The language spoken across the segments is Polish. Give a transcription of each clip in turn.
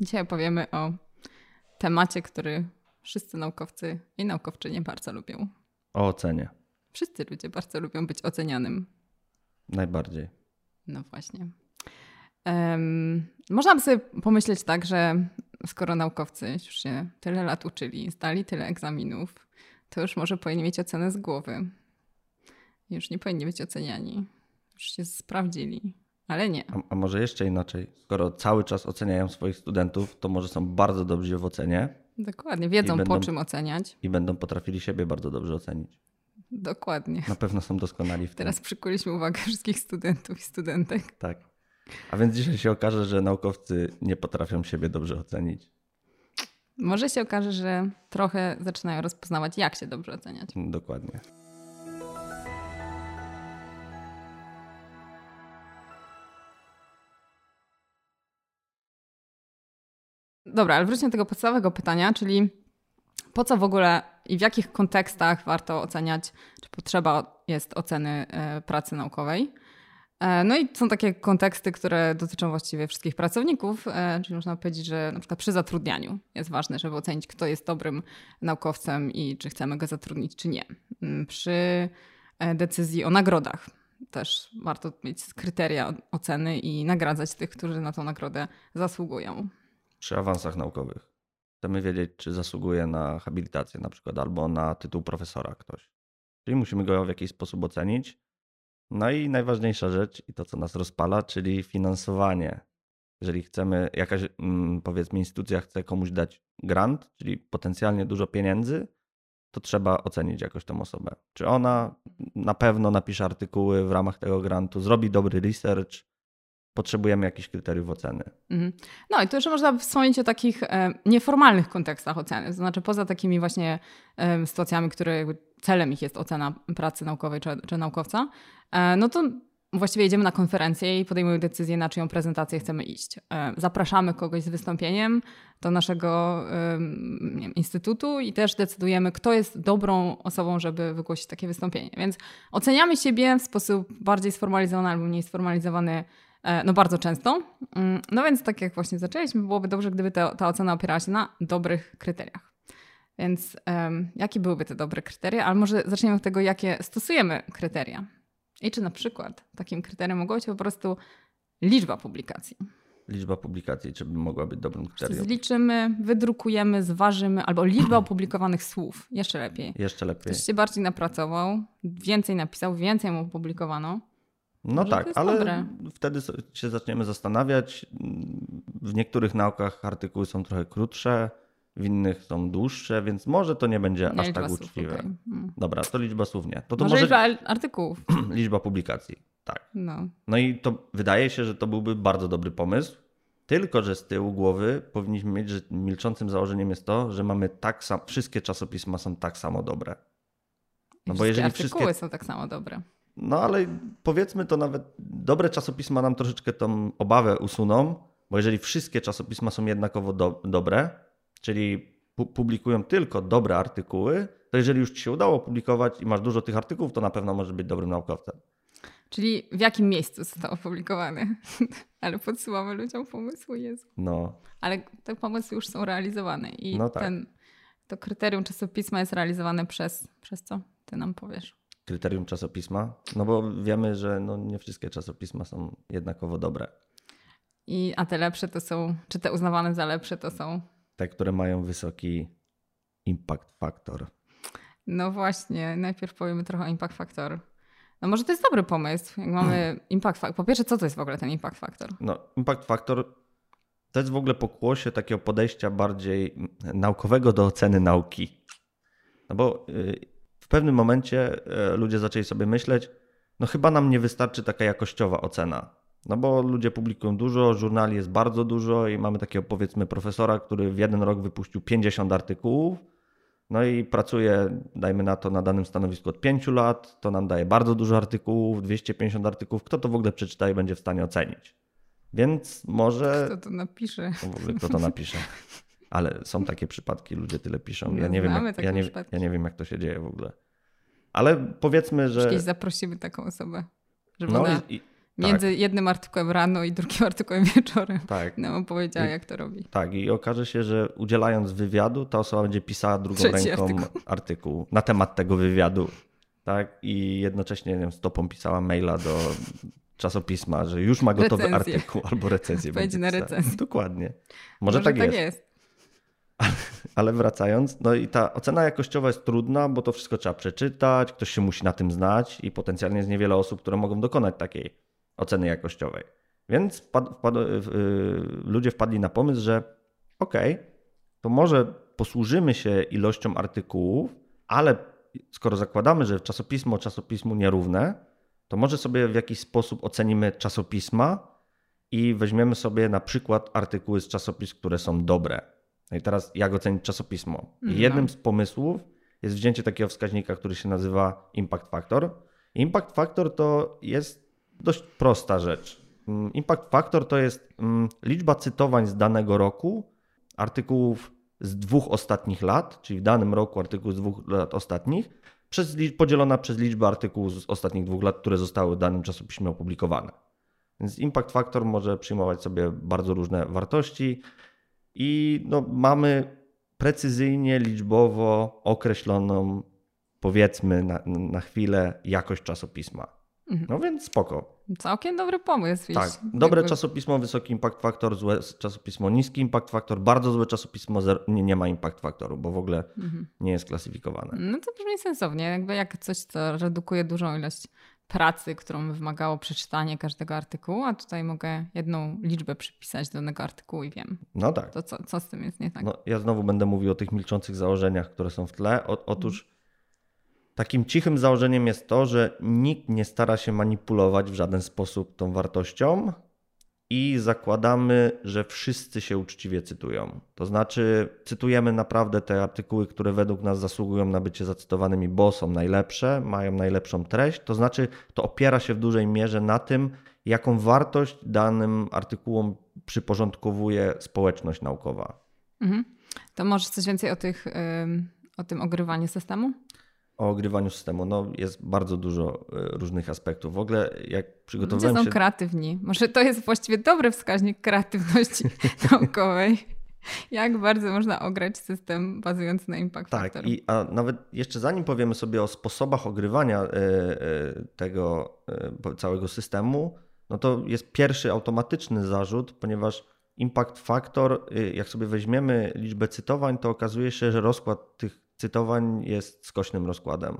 Dzisiaj opowiemy o temacie, który wszyscy naukowcy i naukowczynie bardzo lubią. O ocenie. Wszyscy ludzie bardzo lubią być ocenianym. Najbardziej. No właśnie. Um, można by sobie pomyśleć tak, że skoro naukowcy już się tyle lat uczyli, zdali tyle egzaminów, to już może powinni mieć ocenę z głowy. Już nie powinni być oceniani. Już się sprawdzili. Ale nie. A, a, może jeszcze inaczej? Skoro cały czas oceniają swoich studentów, to może są bardzo dobrzy w ocenie. Dokładnie, wiedzą będą, po czym oceniać. I będą potrafili siebie bardzo dobrze ocenić. Dokładnie. Na pewno są doskonali w tym. Teraz przykuliśmy uwagę wszystkich studentów i studentek. Tak. A więc dzisiaj się okaże, że naukowcy nie potrafią siebie dobrze ocenić. Może się okaże, że trochę zaczynają rozpoznawać, jak się dobrze oceniać. Dokładnie. Dobra, ale wróćmy do tego podstawowego pytania, czyli po co w ogóle i w jakich kontekstach warto oceniać, czy potrzeba jest oceny e, pracy naukowej. E, no i są takie konteksty, które dotyczą właściwie wszystkich pracowników, e, czyli można powiedzieć, że na przykład przy zatrudnianiu jest ważne, żeby ocenić, kto jest dobrym naukowcem i czy chcemy go zatrudnić, czy nie. Mm, przy decyzji o nagrodach też warto mieć kryteria oceny i nagradzać tych, którzy na tą nagrodę zasługują przy awansach naukowych. Chcemy wiedzieć, czy zasługuje na habilitację na przykład, albo na tytuł profesora ktoś. Czyli musimy go w jakiś sposób ocenić. No i najważniejsza rzecz, i to co nas rozpala, czyli finansowanie. Jeżeli chcemy, jakaś mm, powiedzmy instytucja chce komuś dać grant, czyli potencjalnie dużo pieniędzy, to trzeba ocenić jakoś tą osobę. Czy ona na pewno napisze artykuły w ramach tego grantu, zrobi dobry research, potrzebujemy jakichś kryteriów oceny. Mhm. No i tu jeszcze można wspomnieć o takich e, nieformalnych kontekstach oceny, to znaczy poza takimi właśnie sytuacjami, które celem ich jest ocena pracy naukowej czy, czy naukowca, e, no to właściwie jedziemy na konferencję i podejmujemy decyzję, na czyją prezentację chcemy iść. E, zapraszamy kogoś z wystąpieniem do naszego wiem, instytutu i też decydujemy, kto jest dobrą osobą, żeby wygłosić takie wystąpienie. Więc oceniamy siebie w sposób bardziej sformalizowany albo mniej sformalizowany no bardzo często. Mm, no więc tak jak właśnie zaczęliśmy, byłoby dobrze, gdyby ta, ta ocena opierała się na dobrych kryteriach. Więc um, jakie byłyby te dobre kryteria? Ale może zaczniemy od tego, jakie stosujemy kryteria. I czy na przykład takim kryterium mogła być po prostu liczba publikacji. Liczba publikacji, czy mogła być dobrym kryterium? Zliczymy, wydrukujemy, zważymy, albo liczba opublikowanych słów. Jeszcze lepiej. Jeszcze lepiej. Ktoś się bardziej napracował, więcej napisał, więcej mu opublikowano no tak, ale dobre. wtedy się zaczniemy zastanawiać. W niektórych naukach artykuły są trochę krótsze, w innych są dłuższe, więc może to nie będzie nie aż tak uczciwe. Okay. Hmm. Dobra, to liczba słów nie. To, to może, może liczba artykułów. liczba publikacji, tak. No. no i to wydaje się, że to byłby bardzo dobry pomysł. Tylko, że z tyłu głowy powinniśmy mieć, że milczącym założeniem jest to, że mamy tak samo, wszystkie czasopisma są tak samo dobre. No bo jeżeli artykuły wszystkie... są tak samo dobre. No ale powiedzmy to nawet dobre czasopisma nam troszeczkę tą obawę usuną, bo jeżeli wszystkie czasopisma są jednakowo do, dobre, czyli pu publikują tylko dobre artykuły, to jeżeli już ci się udało publikować i masz dużo tych artykułów, to na pewno możesz być dobrym naukowcem. Czyli w jakim miejscu został opublikowany? Ale podsyłamy ludziom pomysły, Jezu. No. Ale te pomysły już są realizowane i no tak. ten, to kryterium czasopisma jest realizowane przez, przez co? Ty nam powiesz kryterium czasopisma? No bo wiemy, że no nie wszystkie czasopisma są jednakowo dobre. I, a te lepsze to są, czy te uznawane za lepsze to są? Te, które mają wysoki impact factor. No właśnie, najpierw powiemy trochę o impact factor. No może to jest dobry pomysł, jak mamy impact factor. Po pierwsze, co to jest w ogóle ten impact factor? No, impact factor to jest w ogóle pokłosie takiego podejścia bardziej naukowego do oceny nauki. No bo y, w pewnym momencie e, ludzie zaczęli sobie myśleć, no chyba nam nie wystarczy taka jakościowa ocena. No bo ludzie publikują dużo, żurnali jest bardzo dużo i mamy takiego powiedzmy profesora, który w jeden rok wypuścił 50 artykułów, no i pracuje, dajmy na to, na danym stanowisku od 5 lat, to nam daje bardzo dużo artykułów, 250 artykułów. Kto to w ogóle przeczyta i będzie w stanie ocenić? Więc może. Kto to napisze? No w ogóle kto to napisze. Ale są takie przypadki, ludzie tyle piszą. Ja, no, nie wiem, jak, ja, nie, ja nie wiem, jak to się dzieje w ogóle. Ale powiedzmy, że. Kiedyś zaprosimy taką osobę. Żeby no ona i, Między tak. jednym artykułem rano i drugim artykułem wieczorem. Tak. No, powiedziała, jak to robi. Tak, i okaże się, że udzielając wywiadu, ta osoba będzie pisała drugą Trzeci ręką artykuł. artykuł. na temat tego wywiadu. Tak, i jednocześnie nie wiem, stopą pisała maila do czasopisma, że już ma gotowy recenzję. artykuł albo recenzję. Będzie na recenzję. Dokładnie. Może, Może tak, tak jest. jest. Ale wracając, no i ta ocena jakościowa jest trudna, bo to wszystko trzeba przeczytać, ktoś się musi na tym znać i potencjalnie jest niewiele osób, które mogą dokonać takiej oceny jakościowej. Więc wpad, wpad, yy, ludzie wpadli na pomysł, że okej, okay, to może posłużymy się ilością artykułów, ale skoro zakładamy, że czasopismo czasopismu nierówne, to może sobie w jakiś sposób ocenimy czasopisma i weźmiemy sobie na przykład artykuły z czasopism, które są dobre. No i teraz jak ocenić czasopismo? Mhm. jednym z pomysłów jest wzięcie takiego wskaźnika, który się nazywa impact factor. Impact factor to jest dość prosta rzecz. Mm, impact factor to jest mm, liczba cytowań z danego roku, artykułów z dwóch ostatnich lat, czyli w danym roku artykuł z dwóch lat ostatnich, przez, podzielona przez liczbę artykułów z ostatnich dwóch lat, które zostały w danym czasopiśmie opublikowane. Więc impact factor może przyjmować sobie bardzo różne wartości i no, mamy precyzyjnie, liczbowo określoną, powiedzmy na, na chwilę, jakość czasopisma. Mhm. No więc spoko. Całkiem dobry pomysł. Tak, dobre jakby... czasopismo, wysoki impact factor, złe czasopismo, niski impact factor, bardzo złe czasopismo, nie, nie ma impact factoru, bo w ogóle mhm. nie jest klasyfikowane. No to brzmi sensownie, jakby jak coś, co redukuje dużą ilość pracy, którą wymagało przeczytanie każdego artykułu, a tutaj mogę jedną liczbę przypisać do danego artykułu i wiem. No tak. To co, co z tym jest nie tak? No, ja znowu będę mówił o tych milczących założeniach, które są w tle. O, otóż Takim cichym założeniem jest to, że nikt nie stara się manipulować w żaden sposób tą wartością i zakładamy, że wszyscy się uczciwie cytują. To znaczy, cytujemy naprawdę te artykuły, które według nas zasługują na bycie zacytowanymi, bo są najlepsze, mają najlepszą treść. To znaczy, to opiera się w dużej mierze na tym, jaką wartość danym artykułom przyporządkowuje społeczność naukowa. Mhm. To może coś więcej o, tych, o tym ogrywaniu systemu? O ogrywaniu systemu. No, jest bardzo dużo e, różnych aspektów. W ogóle jak przygotowywałem Ludzie są się... kreatywni. Może to jest właściwie dobry wskaźnik kreatywności naukowej. Jak bardzo można ograć system bazujący na impact tak, factor. I, a nawet jeszcze zanim powiemy sobie o sposobach ogrywania e, e, tego całego systemu, no to jest pierwszy automatyczny zarzut, ponieważ impact factor, jak sobie weźmiemy liczbę cytowań, to okazuje się, że rozkład tych cytowań jest skośnym rozkładem.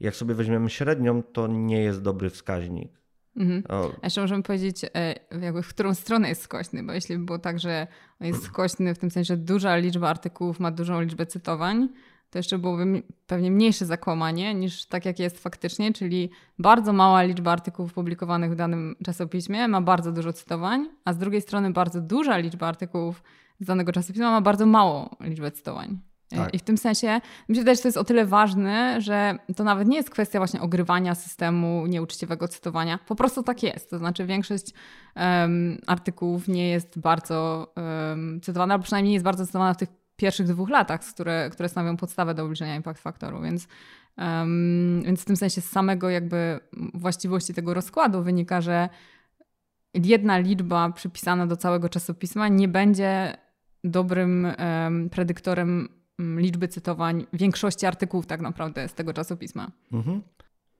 Jak sobie weźmiemy średnią, to nie jest dobry wskaźnik. Mhm. A jeszcze możemy powiedzieć, e, jakby w którą stronę jest skośny, bo jeśli by było tak, że jest skośny w tym sensie, że duża liczba artykułów ma dużą liczbę cytowań, to jeszcze byłoby pewnie mniejsze zakłamanie niż tak, jak jest faktycznie, czyli bardzo mała liczba artykułów publikowanych w danym czasopiśmie ma bardzo dużo cytowań, a z drugiej strony bardzo duża liczba artykułów z danego czasopisma ma bardzo małą liczbę cytowań. Tak. I w tym sensie wydaje, że to jest o tyle ważne, że to nawet nie jest kwestia właśnie ogrywania systemu nieuczciwego cytowania. Po prostu tak jest. To znaczy większość um, artykułów nie jest bardzo um, cytowana, albo przynajmniej nie jest bardzo cytowana w tych pierwszych dwóch latach, które, które stanowią podstawę do obliczenia impact faktoru. Więc, um, więc w tym sensie z samego jakby właściwości tego rozkładu wynika, że jedna liczba przypisana do całego czasopisma nie będzie dobrym um, predyktorem liczby cytowań większości artykułów tak naprawdę z tego czasopisma. Mhm.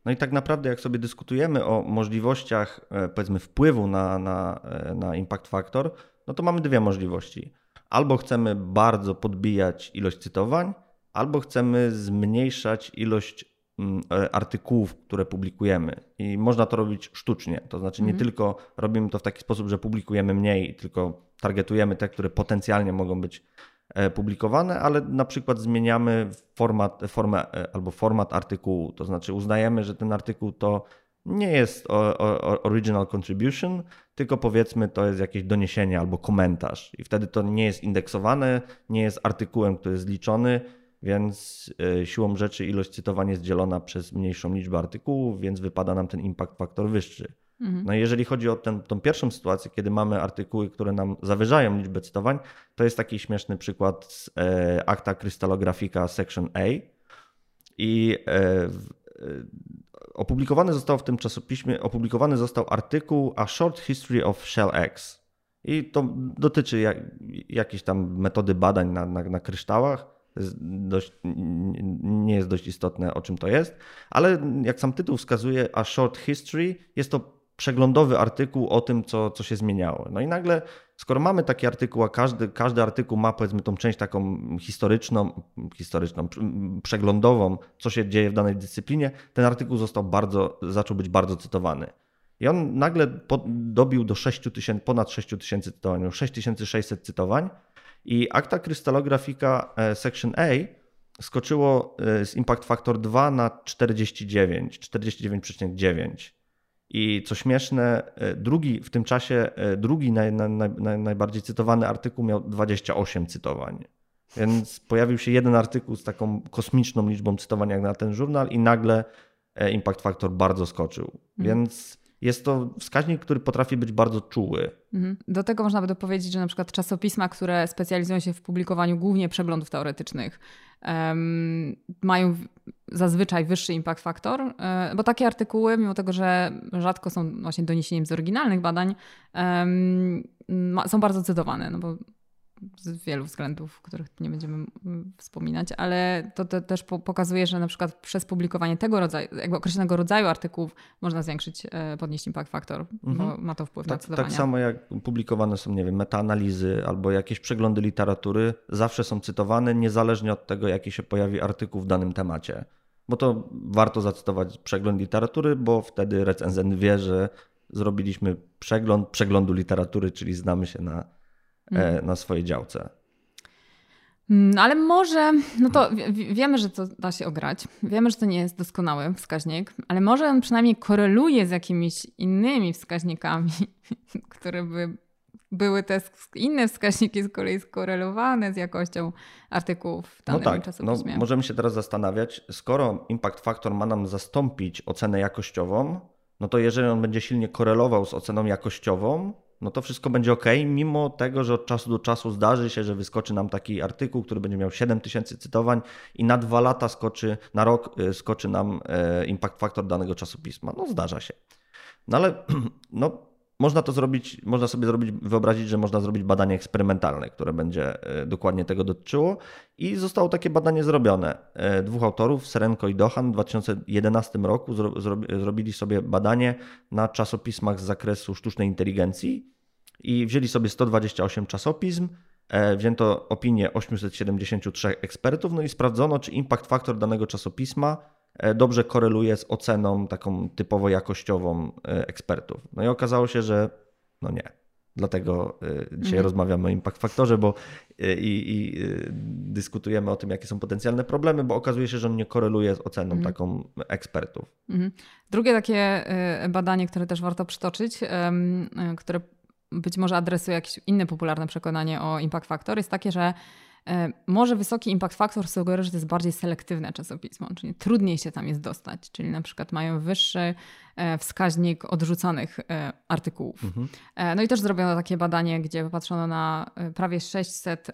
No i tak naprawdę, jak sobie dyskutujemy o możliwościach, e, powiedzmy, wpływu na, na, e, na impact factor, no to mamy dwie możliwości. Albo chcemy bardzo podbijać ilość cytowań, albo chcemy zmniejszać ilość mm, e, artykułów, które publikujemy. I można to robić sztucznie. To znaczy, nie mhm. tylko robimy to w taki sposób, że publikujemy mniej, tylko targetujemy te, które potencjalnie mogą być publikowane, ale na przykład zmieniamy format, formę e, albo format artykułu. To znaczy uznajemy, że ten artykuł to nie jest original contribution, tylko powiedzmy to jest jakieś doniesienie albo komentarz. I wtedy to nie jest indeksowane, nie jest artykułem, który jest liczony, więc e, siłą rzeczy ilość cytowań jest dzielona przez mniejszą liczbę artykułów, więc wypada nam ten impact faktor wyższy. Mhm. No jeżeli chodzi o ten, tą pierwszą sytuację, kiedy mamy artykuły, które nam zawyżają liczbę cytowań, to jest taki śmieszny przykład z e, akta krystalografika Section A. I e, e, opublikowany został w tym czasopiśmie, opublikowany został artykuł A Short History of Shell Eggs. I to dotyczy jak, jakiejś tam metody badań na, na, na kryształach. Dość, nie jest dość istotne, o czym to jest, ale jak sam tytuł wskazuje, A Short History, jest to przeglądowy artykuł o tym, co, co się zmieniało. No i nagle, skoro mamy taki artykuł, a każdy, każdy artykuł ma powiedzmy tą część taką historyczną, historyczną, przeglądową, co się dzieje w danej dyscyplinie, ten artykuł został bardzo, zaczął być bardzo cytowany. I on nagle dobił do 6 tysięcy, ponad 6 tysięcy cytowań, 6600 cytowań i akta krystalografika e, Section A skoczyło e, z Impact Factor 2 na 49, 49,9. I co śmieszne, e, drugi w tym czasie, drugi naj, naj, naj, najbardziej cytowany artykuł miał 28 cytowań. Więc pojawił się jeden artykuł z taką kosmiczną liczbą cytowań jak na ten żurnal i nagle Impact Factor bardzo skoczył. Mhm. Więc jest to wskaźnik, który potrafi być bardzo czuły. Mhm. Do tego można by dopowiedzieć, że na przykład czasopisma, które specjalizują się w publikowaniu głównie przeglądów teoretycznych, um, mają zazwyczaj wyższy impact factor, e, bo takie artykuły, mimo tego, że rzadko są właśnie doniesieniem z oryginalnych badań, są bardzo cytowane, no bo z wielu względów, których nie będziemy wspominać, ale to, to, też pokazuje, że na przykład przez publikowanie tego rodzaju, jakby określonego rodzaju artykułów można zwiększyć, e, podnieść impact factor, mhm. bo ma to wpływ tak, na cytowanie. Tak samo jak publikowane są, nie wiem, metaanalizy albo jakieś przeglądy literatury, zawsze są cytowane niezależnie od tego, jaki się pojawi artykuł w danym temacie. Bo to warto zacytować przegląd literatury, bo wtedy recenzent wie, że zrobiliśmy przegląd przeglądu literatury, czyli znamy się na Mm. na swojej działce. Mm, ale może, no to wiemy, że to da się ograć. Wiemy, że to nie jest doskonały wskaźnik, ale może on przynajmniej koreluje z jakimiś innymi wskaźnikami, które by były te inne wskaźniki z kolei skorelowane z jakością artykułów w danym no tak, No, możemy się teraz zastanawiać, skoro impact factor ma nam zastąpić ocenę jakościową, no to jeżeli on będzie silnie korelował z oceną jakościową, no to wszystko będzie ok, mimo tego, że od czasu do czasu zdarzy się, że wyskoczy nam taki artykuł, który będzie miał 7000 cytowań i na dwa lata skoczy, na rok y, skoczy nam e, impact factor danego czasopisma. No zdarza się. No ale no, można to zrobić, można sobie zrobić, wyobrazić, że można zrobić badanie eksperymentalne, które będzie e, dokładnie tego dotyczyło. I zostało takie badanie zrobione. E, dwóch autorów, Serenko i Dohan, w 2011 roku zrobili sobie badanie na czasopismach z zakresu sztucznej inteligencji i wzięli sobie 128 czasopism, e, wzięto opinię 873 ekspertów, no i sprawdzono, czy impact factor danego czasopisma dobrze koreluje z oceną taką typowo jakościową e, ekspertów. No i okazało się, że no nie. Dlatego e, dzisiaj mhm. rozmawiamy o impact faktorze, bo i, i, dyskutujemy o tym, jakie są potencjalne problemy, bo okazuje się, że on nie koreluje z oceną mhm. taką ekspertów. Mhm. Drugie takie badanie, które też warto przytoczyć, które być może adresuje jakieś inne popularne przekonanie o impact factor, jest takie, że E, może wysoki impact factor sugeruje, że to jest bardziej selektywne czasopismo, czyli trudniej się tam jest dostać, czyli na przykład mają wyższy e, wskaźnik odrzucanych e, artykułów. Mhm. No i też zrobiono takie badanie, gdzie popatrzono na prawie 600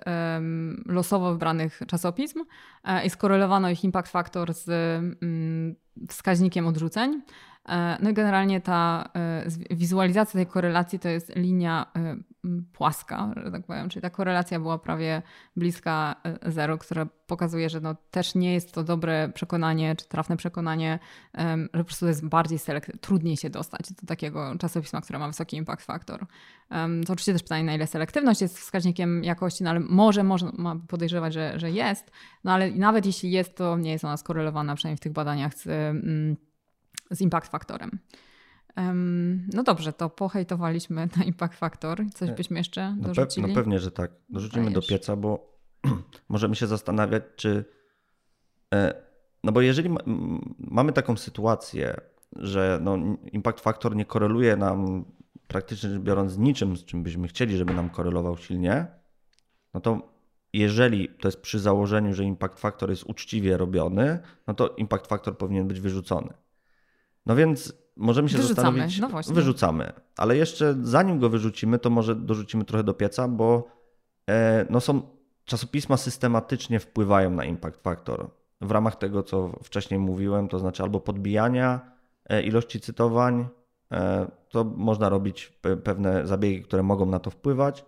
losowo wybranych czasopism i skorelowano ich impact factor z mm, wskaźnikiem odrzuceń. E, no i generalnie ta e, wizualizacja tej korelacji to jest linia e, płaska, że tak powiem, czyli ta korelacja była prawie bliska zero, która pokazuje, że no też nie jest to dobre przekonanie, czy trafne przekonanie, że po prostu jest bardziej selekt, trudniej się dostać do takiego czasopisma, które ma wysoki impact factor. To oczywiście też pytanie, na ile selektywność jest wskaźnikiem jakości, no ale może można podejrzewać, że, że jest, no ale nawet jeśli jest, to nie jest ona skorelowana, przynajmniej w tych badaniach z z impact faktorem. No dobrze, to pohejtowaliśmy na Impact Factor. Coś byśmy jeszcze no dorzucili? No pewnie, że tak. Dorzucimy Dajesz. do pieca, bo możemy się zastanawiać, czy... E, no bo jeżeli mamy taką sytuację, że no, Impact Factor nie koreluje nam praktycznie rzecz biorąc z niczym, z czym byśmy chcieli, żeby nam korelował silnie, no to jeżeli to jest przy założeniu, że Impact Factor jest uczciwie robiony, no to Impact Factor powinien być wyrzucony. No więc możemy się Wyrzucamy. zastanowić. No właśnie. Wyrzucamy. Ale jeszcze zanim go wyrzucimy, to może dorzucimy trochę do pieca, bo e, no są czasopisma systematycznie wpływają na impact factor. W ramach tego, co wcześniej mówiłem, to znaczy albo podbijania ilości cytowań, to można robić pewne zabiegi, które mogą na to wpływać,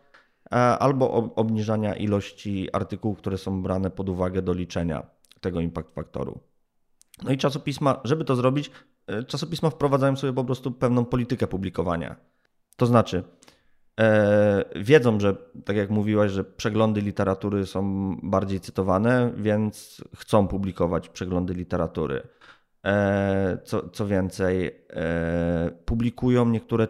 albo obniżania ilości artykułów, które są brane pod uwagę do liczenia tego impact faktoru. No i czasopisma, żeby to zrobić, czasopisma wprowadzają sobie po prostu pewną politykę publikowania. To znaczy, e, wiedzą, że tak jak mówiłaś, że przeglądy literatury są bardziej cytowane, więc chcą publikować przeglądy literatury. E, co, co więcej, e, publikują niektóre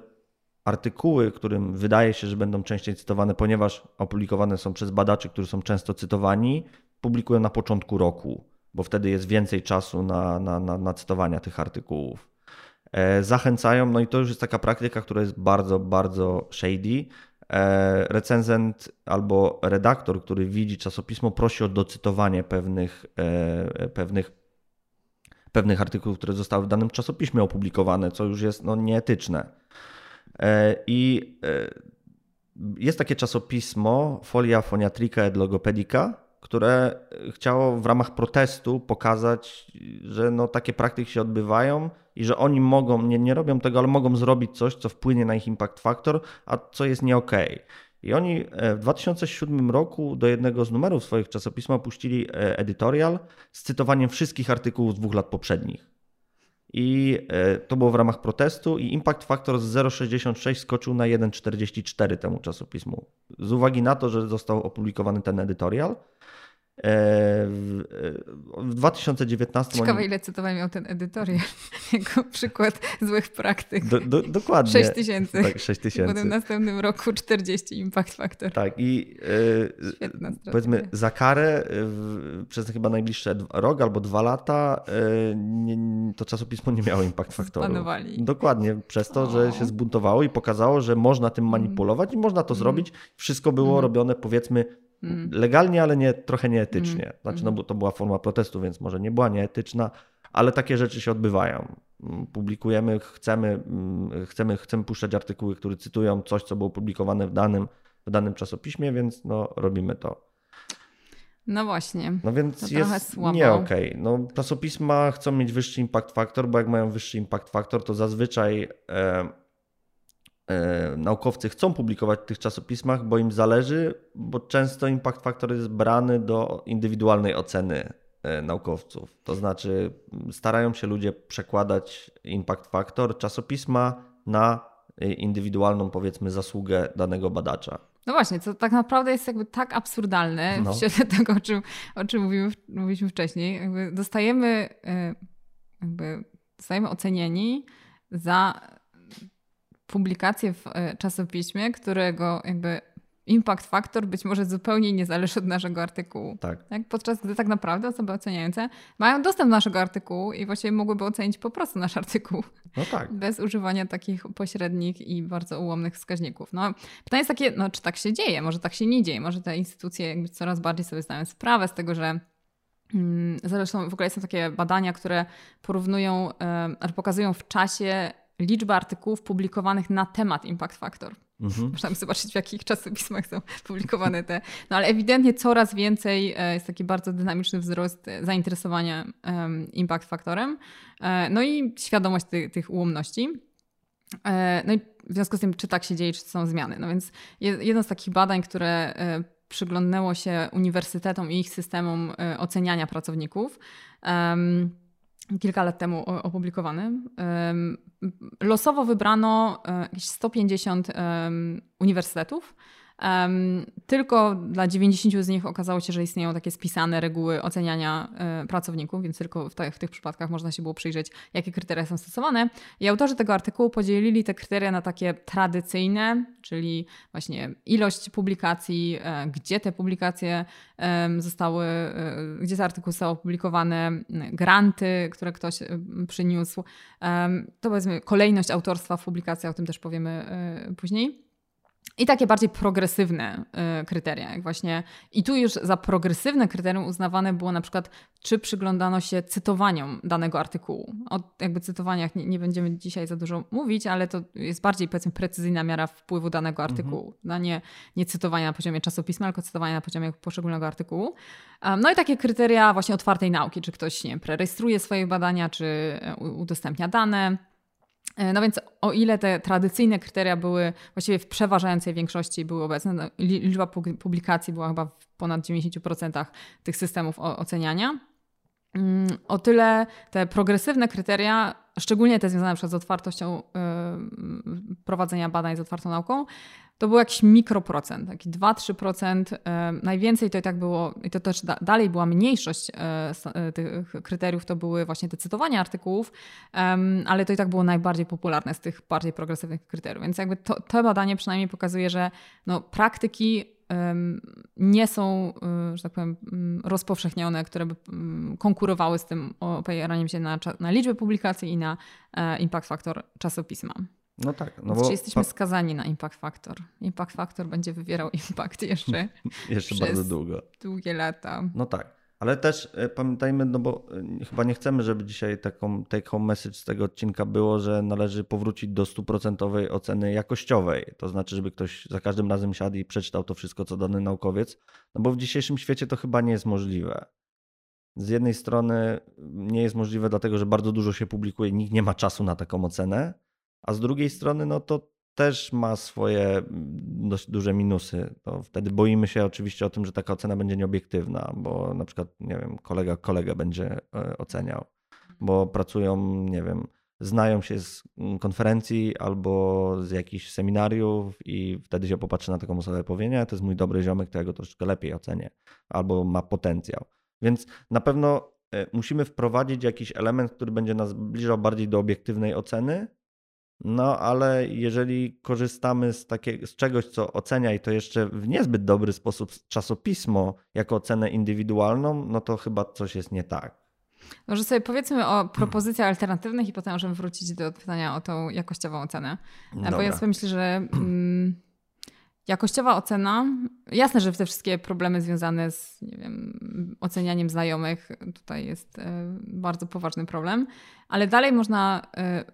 artykuły, którym wydaje się, że będą częściej cytowane, ponieważ opublikowane są przez badaczy, którzy są często cytowani, publikują na początku roku, bo wtedy jest więcej czasu na, na, na, na cytowania tych artykułów. E, zachęcają, no i to już jest taka praktyka, która jest bardzo, bardzo shady. E, recenzent albo redaktor, który widzi czasopismo, prosi o docytowanie pewnych, e, pewnych, pewnych artykułów, które zostały w danym czasopiśmie opublikowane, co już jest no, nieetyczne. I jest takie czasopismo Folia Phoniatrica et Logopedica, które chciało w ramach protestu pokazać, że no, takie praktyki się odbywają i że oni mogą, nie, nie robią tego, ale mogą zrobić coś, co wpłynie na ich impact factor, a co jest nie okej. Okay. I oni e, w 2007 roku do jednego z numerów swoich czasopisma puścili e, editorial z cytowaniem wszystkich artykułów z dwóch lat poprzednich. I e, to było w ramach protestu i impact factor z 0,66 skoczył na 1,44 temu czasopismu. Z uwagi na to, że został opublikowany ten editorial, E, w 2019. Ciekawe, oni... ile cytowań miał ten edytorial jako przykład złych praktyk. Do, do, dokładnie. 6 tysięcy. Tak, 6 tysięcy. W następnym roku 40 impact factor. Tak, i e, powiedzmy za karę w, przez chyba najbliższe rok albo dwa lata e, nie, to czasopismo nie miało impact factoru. Zbanowali. Dokładnie, przez to, o. że się zbuntowało i pokazało, że można tym mm. manipulować i można to mm. zrobić. Wszystko było mm. robione powiedzmy Mm. Legalnie, ale nie, trochę nieetycznie. Mm. Znaczy, no mm. bo to była forma protestu, więc może nie była nieetyczna, ale takie rzeczy się odbywają. Publikujemy, chcemy, chcemy, chcemy puszczać artykuły, które cytują coś, co było publikowane w danym, w danym czasopiśmie, więc no, robimy to. No właśnie. No więc to jest nie okej. Okay. No, czasopisma chcą mieć wyższy impact factor, bo jak mają wyższy impact factor, to zazwyczaj E, naukowcy chcą publikować w tych czasopismach, bo im zależy, bo często impact factor jest brany do indywidualnej oceny e, naukowców. To znaczy, starają się ludzie przekładać impact factor czasopisma na e, indywidualną, powiedzmy, zasługę danego badacza. No właśnie, co tak naprawdę jest jakby tak absurdalne no. w świetle tego, o czym, o czym mówimy, mówiliśmy wcześniej. Jakby dostajemy, jakby zostajemy ocenieni za publikację w e, czasopiśmie, którego jakby impact factor być może zupełnie nie zależy od naszego artykułu. Tak. tak. Podczas gdy tak naprawdę osoby oceniające mają dostęp do naszego artykułu i właściwie mogłyby ocenić po prostu nasz artykuł. No tak. Bez używania takich pośrednich i bardzo ułomnych wskaźników. No, pytanie jest takie, no, czy tak się dzieje? Może tak się nie dzieje? Może te instytucje jakby coraz bardziej sobie zdają sprawę z tego, że mm, Zresztą w ogóle są takie badania, które porównują, yy, pokazują w czasie liczba artykułów publikowanych na temat Impact Factor. Mhm. Można zobaczyć, w jakich czasopismach są publikowane te. No ale ewidentnie coraz więcej e, jest taki bardzo dynamiczny wzrost e, zainteresowania Impact Factorem. E, no i świadomość ty, tych ułomności. No i w związku z tym, czy tak się dzieje, czy są zmiany. No więc jedno z takich badań, które przyglądnęło się uniwersytetom i ich systemom oceniania pracowników kilka lat temu opublikowany. Losowo wybrano e, jakieś 150 uniwersytetów tylko dla 90 z nich okazało się, że istnieją takie spisane reguły oceniania e, pracowników, więc tylko w, te, w tych przypadkach można się było przyjrzeć, jakie kryteria są stosowane. I autorzy tego artykułu podzielili te kryteria na takie tradycyjne, czyli właśnie ilość publikacji, e, gdzie te publikacje zostały, e, gdzie te artykuły zostały opublikowane, granty, które ktoś przyniósł. To powiedzmy kolejność autorstwa w publikacjach, o tym też powiemy później. I takie bardziej progresywne y, kryteria, jak właśnie. I tu już za progresywne kryterium uznawane było na przykład, czy przyglądano się cytowaniom danego artykułu. O jakby cytowaniach nie, nie będziemy dzisiaj za dużo mówić, ale to jest bardziej powiedzmy precyzyjna miara wpływu danego mhm. artykułu. Mhm. No nie, nie cytowania na poziomie czasopisma, tylko cytowania na poziomie poszczególnego artykułu. No i takie kryteria właśnie otwartej nauki, czy ktoś nie prerejestruje swoje badania, czy e, udostępnia dane no więc o ile te tradycyjne kryteria były właściwie w przeważającej większości były obecne, no, liczba publikacji była chyba w ponad 90% tych systemów oceniania, mm, o tyle te progresywne kryteria, szczególnie te związane z otwartością yy, prowadzenia badań z otwartą nauką, to był jakiś mikroprocent, taki 2-3%. Najwięcej to i tak było, i to też dalej była mniejszość e, e, tych kryteriów, to były właśnie te cytowania artykułów, ale to i tak było najbardziej popularne z tych bardziej progresywnych kryteriów. Więc jakby to, to badanie przynajmniej pokazuje, że no, praktyki nie są, e, że tak powiem, rozpowszechnione, które by konkurowały z tym opieraniem się na, na liczbę publikacji i na impact factor czasopisma. No tak. No bo jesteśmy skazani na impact factor. Impact factor będzie wywierał impact jeszcze, jeszcze bardzo długo. Długie lata. No tak. Ale też e, pamiętajmy, no bo e, chyba nie chcemy, żeby dzisiaj taką take home message z tego odcinka było, że należy powrócić do stuprocentowej oceny jakościowej. To znaczy, żeby ktoś za każdym razem siadł i przeczytał to wszystko, co dany naukowiec, no bo w dzisiejszym świecie to chyba nie jest możliwe. Z jednej strony nie jest możliwe, dlatego że bardzo dużo się publikuje, nikt nie ma czasu na taką ocenę a z drugiej strony no to też ma swoje mm, dość duże minusy. To wtedy boimy się oczywiście o tym, że taka ocena będzie nieobiektywna, bo na przykład, nie wiem, kolega kolegę będzie e, oceniał, bo pracują, nie wiem, znają się z mm, konferencji albo z jakichś seminariów i wtedy się popatrzy na taką osobę i powie, nie, to jest mój dobry ziomek, to ja go troszeczkę lepiej ocenię, albo ma potencjał. Więc na pewno e, musimy wprowadzić jakiś element, który będzie nas zbliżał bardziej do obiektywnej oceny, no, ale jeżeli korzystamy z, takie, z czegoś, co ocenia i to jeszcze w niezbyt dobry sposób czasopismo jako ocenę indywidualną, no to chyba coś jest nie tak. Może sobie powiedzmy o propozycjach alternatywnych i potem możemy wrócić do pytania o tą jakościową ocenę. Dobra. Bo ja sobie myślę, że mm, Jakościowa ocena. Jasne, że te wszystkie problemy związane z nie wiem, ocenianiem znajomych, tutaj jest e, bardzo poważny problem, ale dalej można e,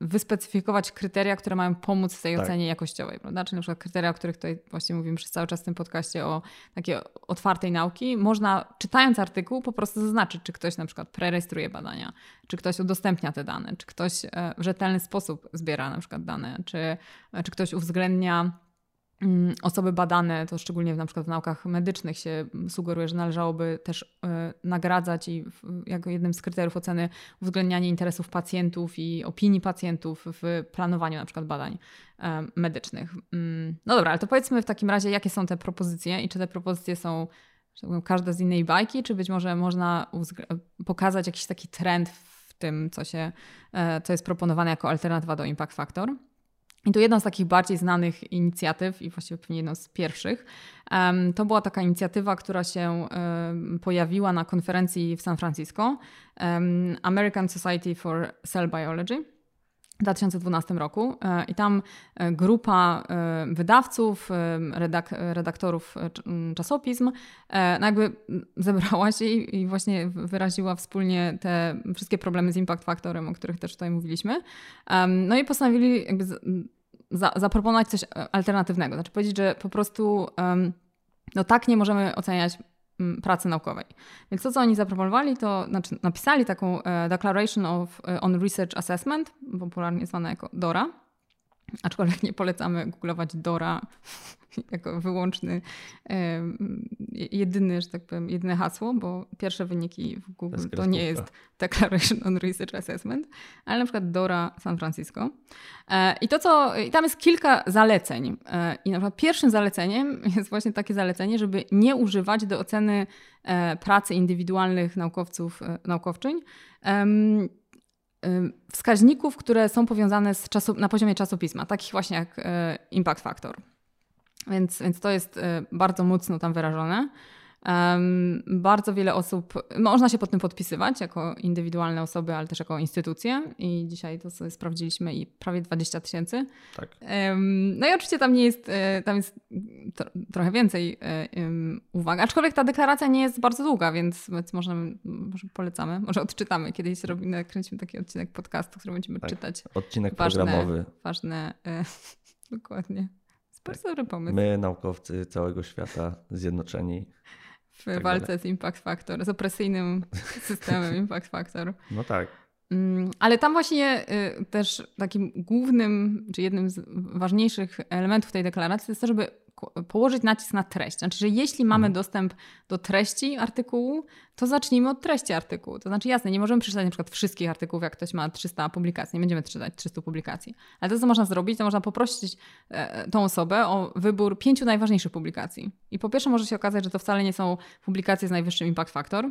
wyspecyfikować kryteria, które mają pomóc w tej tak. ocenie jakościowej, prawda? Czyli na przykład kryteria, o których tutaj właśnie mówimy przez cały czas w tym podcaście o takiej otwartej nauki. Można czytając artykuł po prostu zaznaczyć, czy ktoś na przykład prerejestruje badania, czy ktoś udostępnia te dane, czy ktoś e, w rzetelny sposób zbiera na przykład dane, czy, czy ktoś uwzględnia osoby badane, to szczególnie na przykład w naukach medycznych się sugeruje, że należałoby też y, nagradzać i jako jednym z kryteriów oceny uwzględnianie interesów pacjentów i opinii pacjentów w planowaniu na przykład badań y, medycznych. Y, no dobra, ale to powiedzmy w takim razie, jakie są te propozycje i czy te propozycje są tak każda z innej bajki, czy być może można pokazać jakiś taki trend w tym, co, się, e, co jest proponowane jako alternatywa do impact factor. I to jedna z takich bardziej znanych inicjatyw i właściwie pewnie jedną z pierwszych. To była taka inicjatywa, która się pojawiła na konferencji w San Francisco American Society for Cell Biology w 2012 roku e, i tam e, grupa e, wydawców, redak redaktorów czasopism no jakby zebrała się i właśnie wyraziła wspólnie te wszystkie problemy z impact faktorem, o których też tutaj mówiliśmy. No i postanowili jakby za zaproponować coś alternatywnego, znaczy powiedzieć, że po prostu no tak nie możemy oceniać pracy naukowej. Więc to, co oni zaproponowali, to znaczy napisali taką e, Declaration of, e, on Research Assessment, popularnie zwana jako DORA, aczkolwiek nie polecamy googlować DORA jako wyłączny, jedyny, że tak powiem, jedyne hasło, bo pierwsze wyniki w Google to nie jest Declaration on Research Assessment, ale na przykład DORA San Francisco. E, I to, co, i tam jest kilka zaleceń. E, I na przykład pierwszym zaleceniem jest właśnie takie zalecenie, żeby nie używać do oceny e, pracy indywidualnych naukowców, naukowczyń wskaźników, które są powiązane z czasu, na poziomie czasopisma, takich właśnie jak impact factor. Więc, więc to jest y, bardzo mocno tam wyrażone. Um, bardzo wiele osób, można się pod tym podpisywać jako indywidualne osoby, ale też jako instytucje i dzisiaj to sobie sprawdziliśmy i prawie 20 tysięcy. Tak. Um, no i oczywiście tam nie jest, e, tam jest tro, trochę więcej um, uwag, aczkolwiek ta deklaracja nie jest bardzo długa, więc, więc może, może polecamy, może odczytamy. Kiedyś robimy, kręcimy taki odcinek podcastu, który będziemy tak. czytać. Odcinek ważne, programowy. Ważne, e, dokładnie. Bardzo dobry pomysł. My, naukowcy całego świata, zjednoczeni w tak walce z Impact Factor, z opresyjnym systemem Impact Factor. No tak. Mm, ale tam właśnie y, też takim głównym, czy jednym z ważniejszych elementów tej deklaracji jest to, żeby położyć nacisk na treść. Znaczy, że jeśli mamy mhm. dostęp do treści artykułu, to zacznijmy od treści artykułu. To znaczy, jasne, nie możemy przeczytać na przykład wszystkich artykułów, jak ktoś ma 300 publikacji, nie będziemy czytać 300 publikacji. Ale to, co można zrobić, to można poprosić e, tą osobę o wybór pięciu najważniejszych publikacji. I po pierwsze może się okazać, że to wcale nie są publikacje z najwyższym impact factor,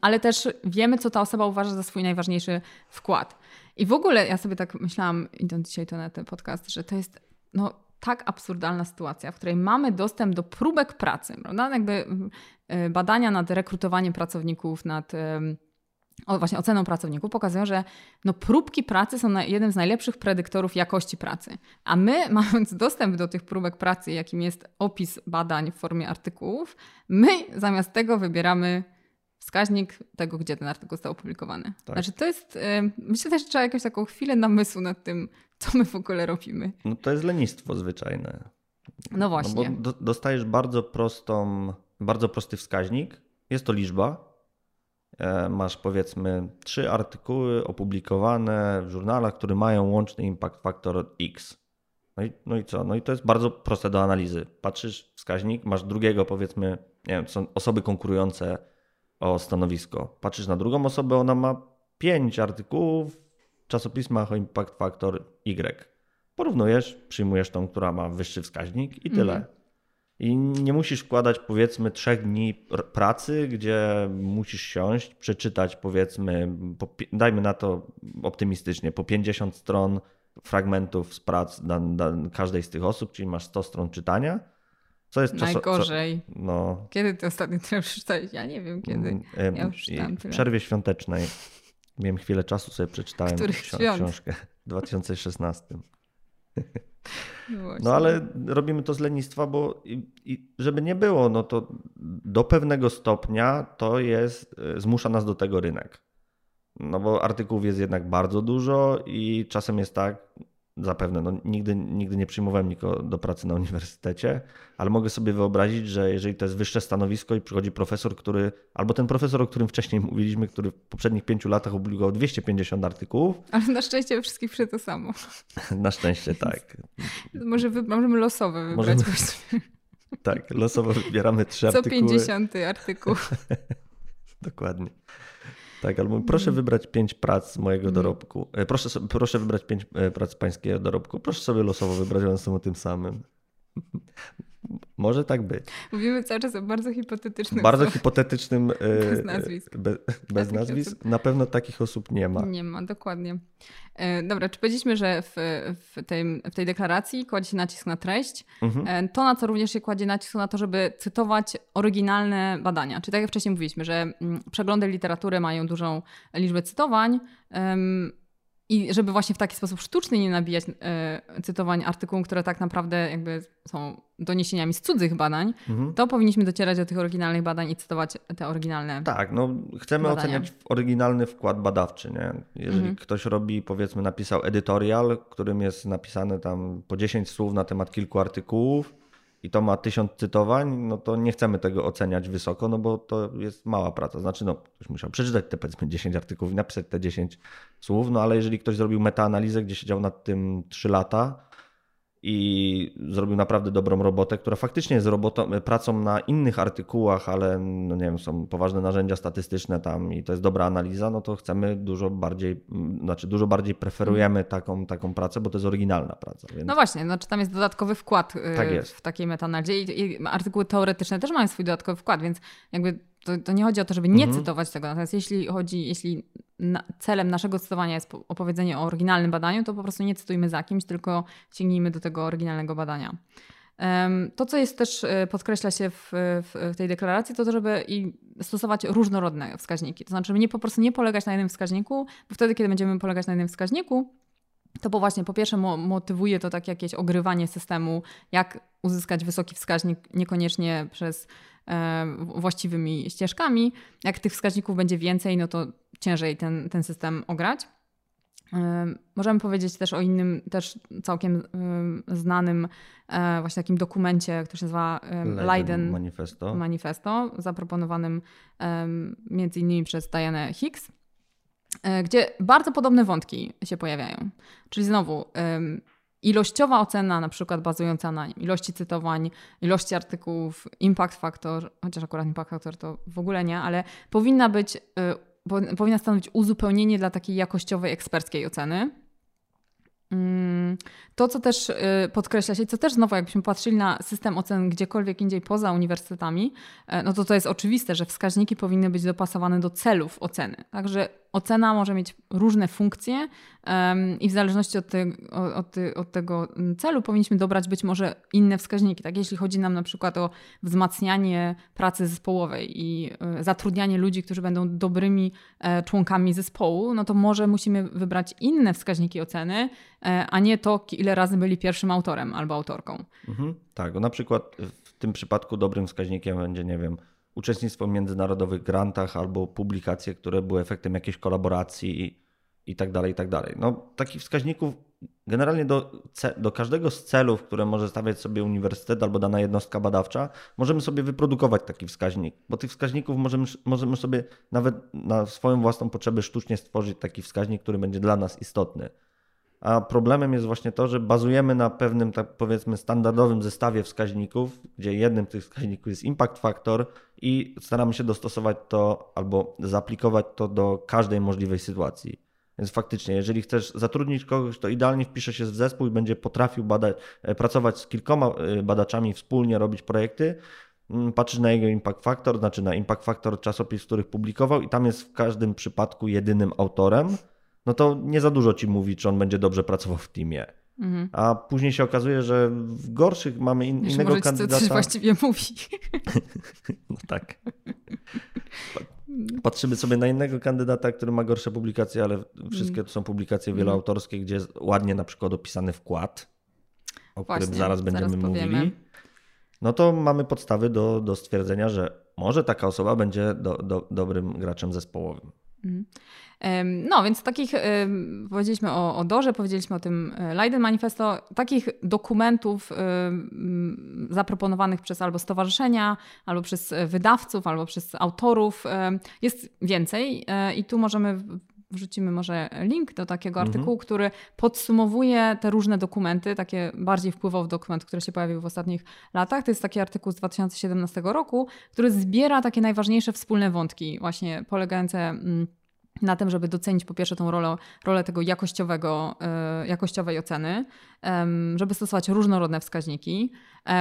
ale też wiemy, co ta osoba uważa za swój najważniejszy wkład. I w ogóle ja sobie tak myślałam, idąc dzisiaj to na ten podcast, że to jest no, tak absurdalna sytuacja, w której mamy dostęp do próbek pracy, prawda? Jakby y, badania nad rekrutowaniem pracowników, nad o, właśnie oceną pracowników pokazują, że no, próbki pracy są jednym z najlepszych predyktorów jakości pracy. A my, mając dostęp do tych próbek pracy, jakim jest opis badań w formie artykułów, my zamiast tego wybieramy wskaźnik tego, gdzie ten artykuł został opublikowany. Tak. Znaczy to jest, myślę też, że trzeba jakąś taką chwilę namysłu nad tym, co my w ogóle robimy. No to jest lenistwo zwyczajne. No właśnie. No bo dostajesz bardzo prostą, bardzo prosty wskaźnik. Jest to liczba. E, masz powiedzmy trzy artykuły opublikowane w żurnalach, które mają łączny impact factor X. No i, no i co? No i to jest bardzo proste do analizy. Patrzysz wskaźnik, masz drugiego powiedzmy, nie wiem, są osoby konkurujące o stanowisko. Patrzysz na drugą osobę, ona ma pięć artykułów w czasopismach o impact factor Y. Porównujesz, przyjmujesz tą, która ma wyższy wskaźnik i tyle. Mhm. I nie musisz wkładać powiedzmy trzech dni pracy, gdzie musisz siąść, przeczytać powiedzmy, po, dajmy na to optymistycznie, po 50 stron fragmentów z prac każdej z tych osób, czyli masz 100 stron czytania co jest Najgorzej. Co, no. Kiedy ty ostatnio tyle przeczytałeś? Ja nie wiem kiedy. Mm, ja już w przerwie świątecznej miałem chwilę czasu, sobie przeczytałem ksi- książkę w 2016. No, no ale robimy to z lenistwa, bo i, i żeby nie było, no to do pewnego stopnia to jest, e, zmusza nas do tego rynek. No bo artykułów jest jednak bardzo dużo i czasem jest tak, zapewne. No, nigdy, nigdy nie przyjmowałem nikogo do pracy na uniwersytecie, ale mogę sobie wyobrazić, że jeżeli to jest wyższe stanowisko i przychodzi profesor, który, albo ten profesor, o którym wcześniej mówiliśmy, który w poprzednich pięciu latach opublikował 250 artykułów. Ale na szczęście we wszystkich przy to samo. Na szczęście tak. Może wy, możemy losowe wybrać możemy... Tak, losowo wybieramy trzy Co artykuły. Co 50 artykuł. Dokładnie. Tak, albo proszę wybrać pięć prac mojego mhm. dorobku. E, proszę, proszę wybrać pięć e, prac pańskiego dorobku. Proszę sobie losowo wybrać, one są o tym samym. Może tak być. Mówimy cały czas o bardzo hipotetycznym. Bardzo hipotetycznym. E, bez nazwisk. Be, bez nazwisk. Na pewno takich osób nie ma. Nie ma, dokładnie. E, dobra, czy powiedzieliśmy, że w, w, tej, w tej deklaracji kładzie się nacisk na treść. Mhm. E, to, na co również się kładzie nacisk, to na to, żeby cytować oryginalne badania. Czyli tak jak wcześniej mówiliśmy, że mm, przeglądy literatury mają dużą liczbę cytowań. I żeby właśnie w taki sposób sztuczny nie nabijać e, cytowań artykułów, które tak naprawdę jakby są doniesieniami z cudzych badań, mhm. to powinniśmy docierać do tych oryginalnych badań i cytować te oryginalne. Tak, no chcemy badania. oceniać oryginalny wkład badawczy, nie? Jeżeli mhm. ktoś robi, powiedzmy, napisał editorial, którym jest napisane tam po 10 słów na temat kilku artykułów, i to ma tysiąc cytowań, no to nie chcemy tego oceniać wysoko, no bo to jest mała praca. Znaczy, no, ktoś musiał przeczytać te powiedzmy 10 artykułów i napisać te 10 słów, no ale jeżeli ktoś zrobił metaanalizę, gdzie siedział nad tym 3 lata, i zrobił naprawdę dobrą robotę, która faktycznie jest robotą, pracą na innych artykułach, ale no nie wiem, są poważne narzędzia statystyczne tam i to jest dobra analiza, no to chcemy dużo bardziej, znaczy dużo bardziej preferujemy taką, taką pracę, bo to jest oryginalna praca. Więc... No właśnie, znaczy tam jest dodatkowy wkład y, tak w takiej metaanalizie i, i artykuły teoretyczne też mają swój dodatkowy wkład, więc jakby to, to, nie chodzi o to, żeby nie mhm. cytować tego. Natomiast jeśli chodzi, jeśli na, celem naszego cytowania jest opowiedzenie o oryginalnym badaniu, to po prostu nie cytujmy za kimś, tylko sięgnijmy do tego oryginalnego badania. To, co jest też, e, podkreśla się w, w, tej deklaracji, to to, żeby i stosować różnorodne wskaźniki. To znaczy, żeby nie po prostu nie polegać na jednym wskaźniku, bo wtedy, kiedy będziemy polegać na jednym wskaźniku, to bo właśnie po pierwsze motywuje to tak jakieś ogrywanie systemu, jak uzyskać wysoki wskaźnik, niekoniecznie przez właściwymi ścieżkami. Jak tych wskaźników będzie więcej, no to ciężej ten, ten system ograć. Możemy powiedzieć też o innym, też całkiem znanym e, właśnie takim dokumencie, który się nazywa Leiden Manifesto, Manifesto zaproponowanym między innymi przez Diane Hicks, e, gdzie bardzo podobne wątki się pojawiają. Czyli znowu ilościowa ocena, na przykład bazująca na ilości cytowań, ilości artykułów, impact factor, chociaż akurat impact factor to w ogóle nie, ale powinna być y, powinna stanowić uzupełnienie dla takiej jakościowej, eksperckiej oceny. Mm, to, co też y, podkreśla się, co też znowu, jakbyśmy patrzyli na system ocen gdziekolwiek indziej poza uniwersytetami, e, no to to jest oczywiste, że wskaźniki powinny być dopasowane do celów oceny. Także ocena może mieć różne funkcje um, i w zależności od, te, od, od, tego celu powinniśmy dobrać być może inne wskaźniki. Tak? Jeśli chodzi nam na przykład o wzmacnianie pracy zespołowej i y, zatrudnianie ludzi, którzy będą dobrymi e, członkami zespołu, no to może musimy wybrać inne wskaźniki oceny, e, a nie to, ile razy byli pierwszym autorem albo autorką. Mhm, tak, na przykład w tym przypadku dobrym wskaźnikiem będzie, nie wiem, uczestnictwo w międzynarodowych grantach albo publikacje, które były efektem jakiejś kolaboracji i, i tak dalej, i tak dalej. No, takich wskaźników generalnie do, do każdego z celów, które może stawiać sobie uniwersytet albo dana jednostka badawcza, możemy sobie wyprodukować taki wskaźnik, bo tych wskaźników możemy, możemy sobie nawet na swoją własną potrzebę sztucznie stworzyć taki wskaźnik, który będzie dla nas istotny. A problemem jest właśnie to, że bazujemy na pewnym, tak powiedzmy, standardowym zestawie wskaźników, gdzie jednym z tych wskaźników jest impact factor i staramy się dostosować to albo zaaplikować to do każdej możliwej sytuacji. Więc faktycznie, jeżeli chcesz zatrudnić kogoś, to idealnie wpisze się w zespół i będzie potrafił badać, e, pracować z kilkoma e, badaczami wspólnie, robić projekty. Mm, patrzysz na jego impact factor, znaczy na impact factor czasopis, których publikował, i tam jest w każdym przypadku jedynym autorem no to nie za dużo ci mówi, czy on będzie dobrze pracował w teamie. Mhm. A później się okazuje, że w gorszych mamy in, Już innego może kandydata. Coś właściwie mówi. no tak. Patrzymy sobie na innego kandydata, który ma gorsze publikacje, ale wszystkie to są publikacje wieloautorskie, gdzie jest ładnie na przykład opisany wkład, o Właśnie, którym zaraz będziemy zaraz mówili. No to mamy podstawy do, do stwierdzenia, że może taka osoba będzie do, do, dobrym graczem zespołowym. Mhm. No, więc takich, powiedzieliśmy o, o Dorze, powiedzieliśmy o tym e, Leiden Manifesto, takich dokumentów zaproponowanych przez albo stowarzyszenia, albo przez wydawców, albo przez autorów jest więcej e, i tu możemy wrzucimy może link do takiego mhm. artykułu, który podsumowuje te różne dokumenty, takie bardziej wpływowy dokument, który się pojawił w ostatnich latach. To jest taki artykuł z 2017 roku, który zbiera takie najważniejsze wspólne wątki, właśnie polegające mm, na tym, żeby docenić po pierwsze tą rolę, rolę tego jakościowego, e, jakościowej oceny, żeby stosować różnorodne wskaźniki,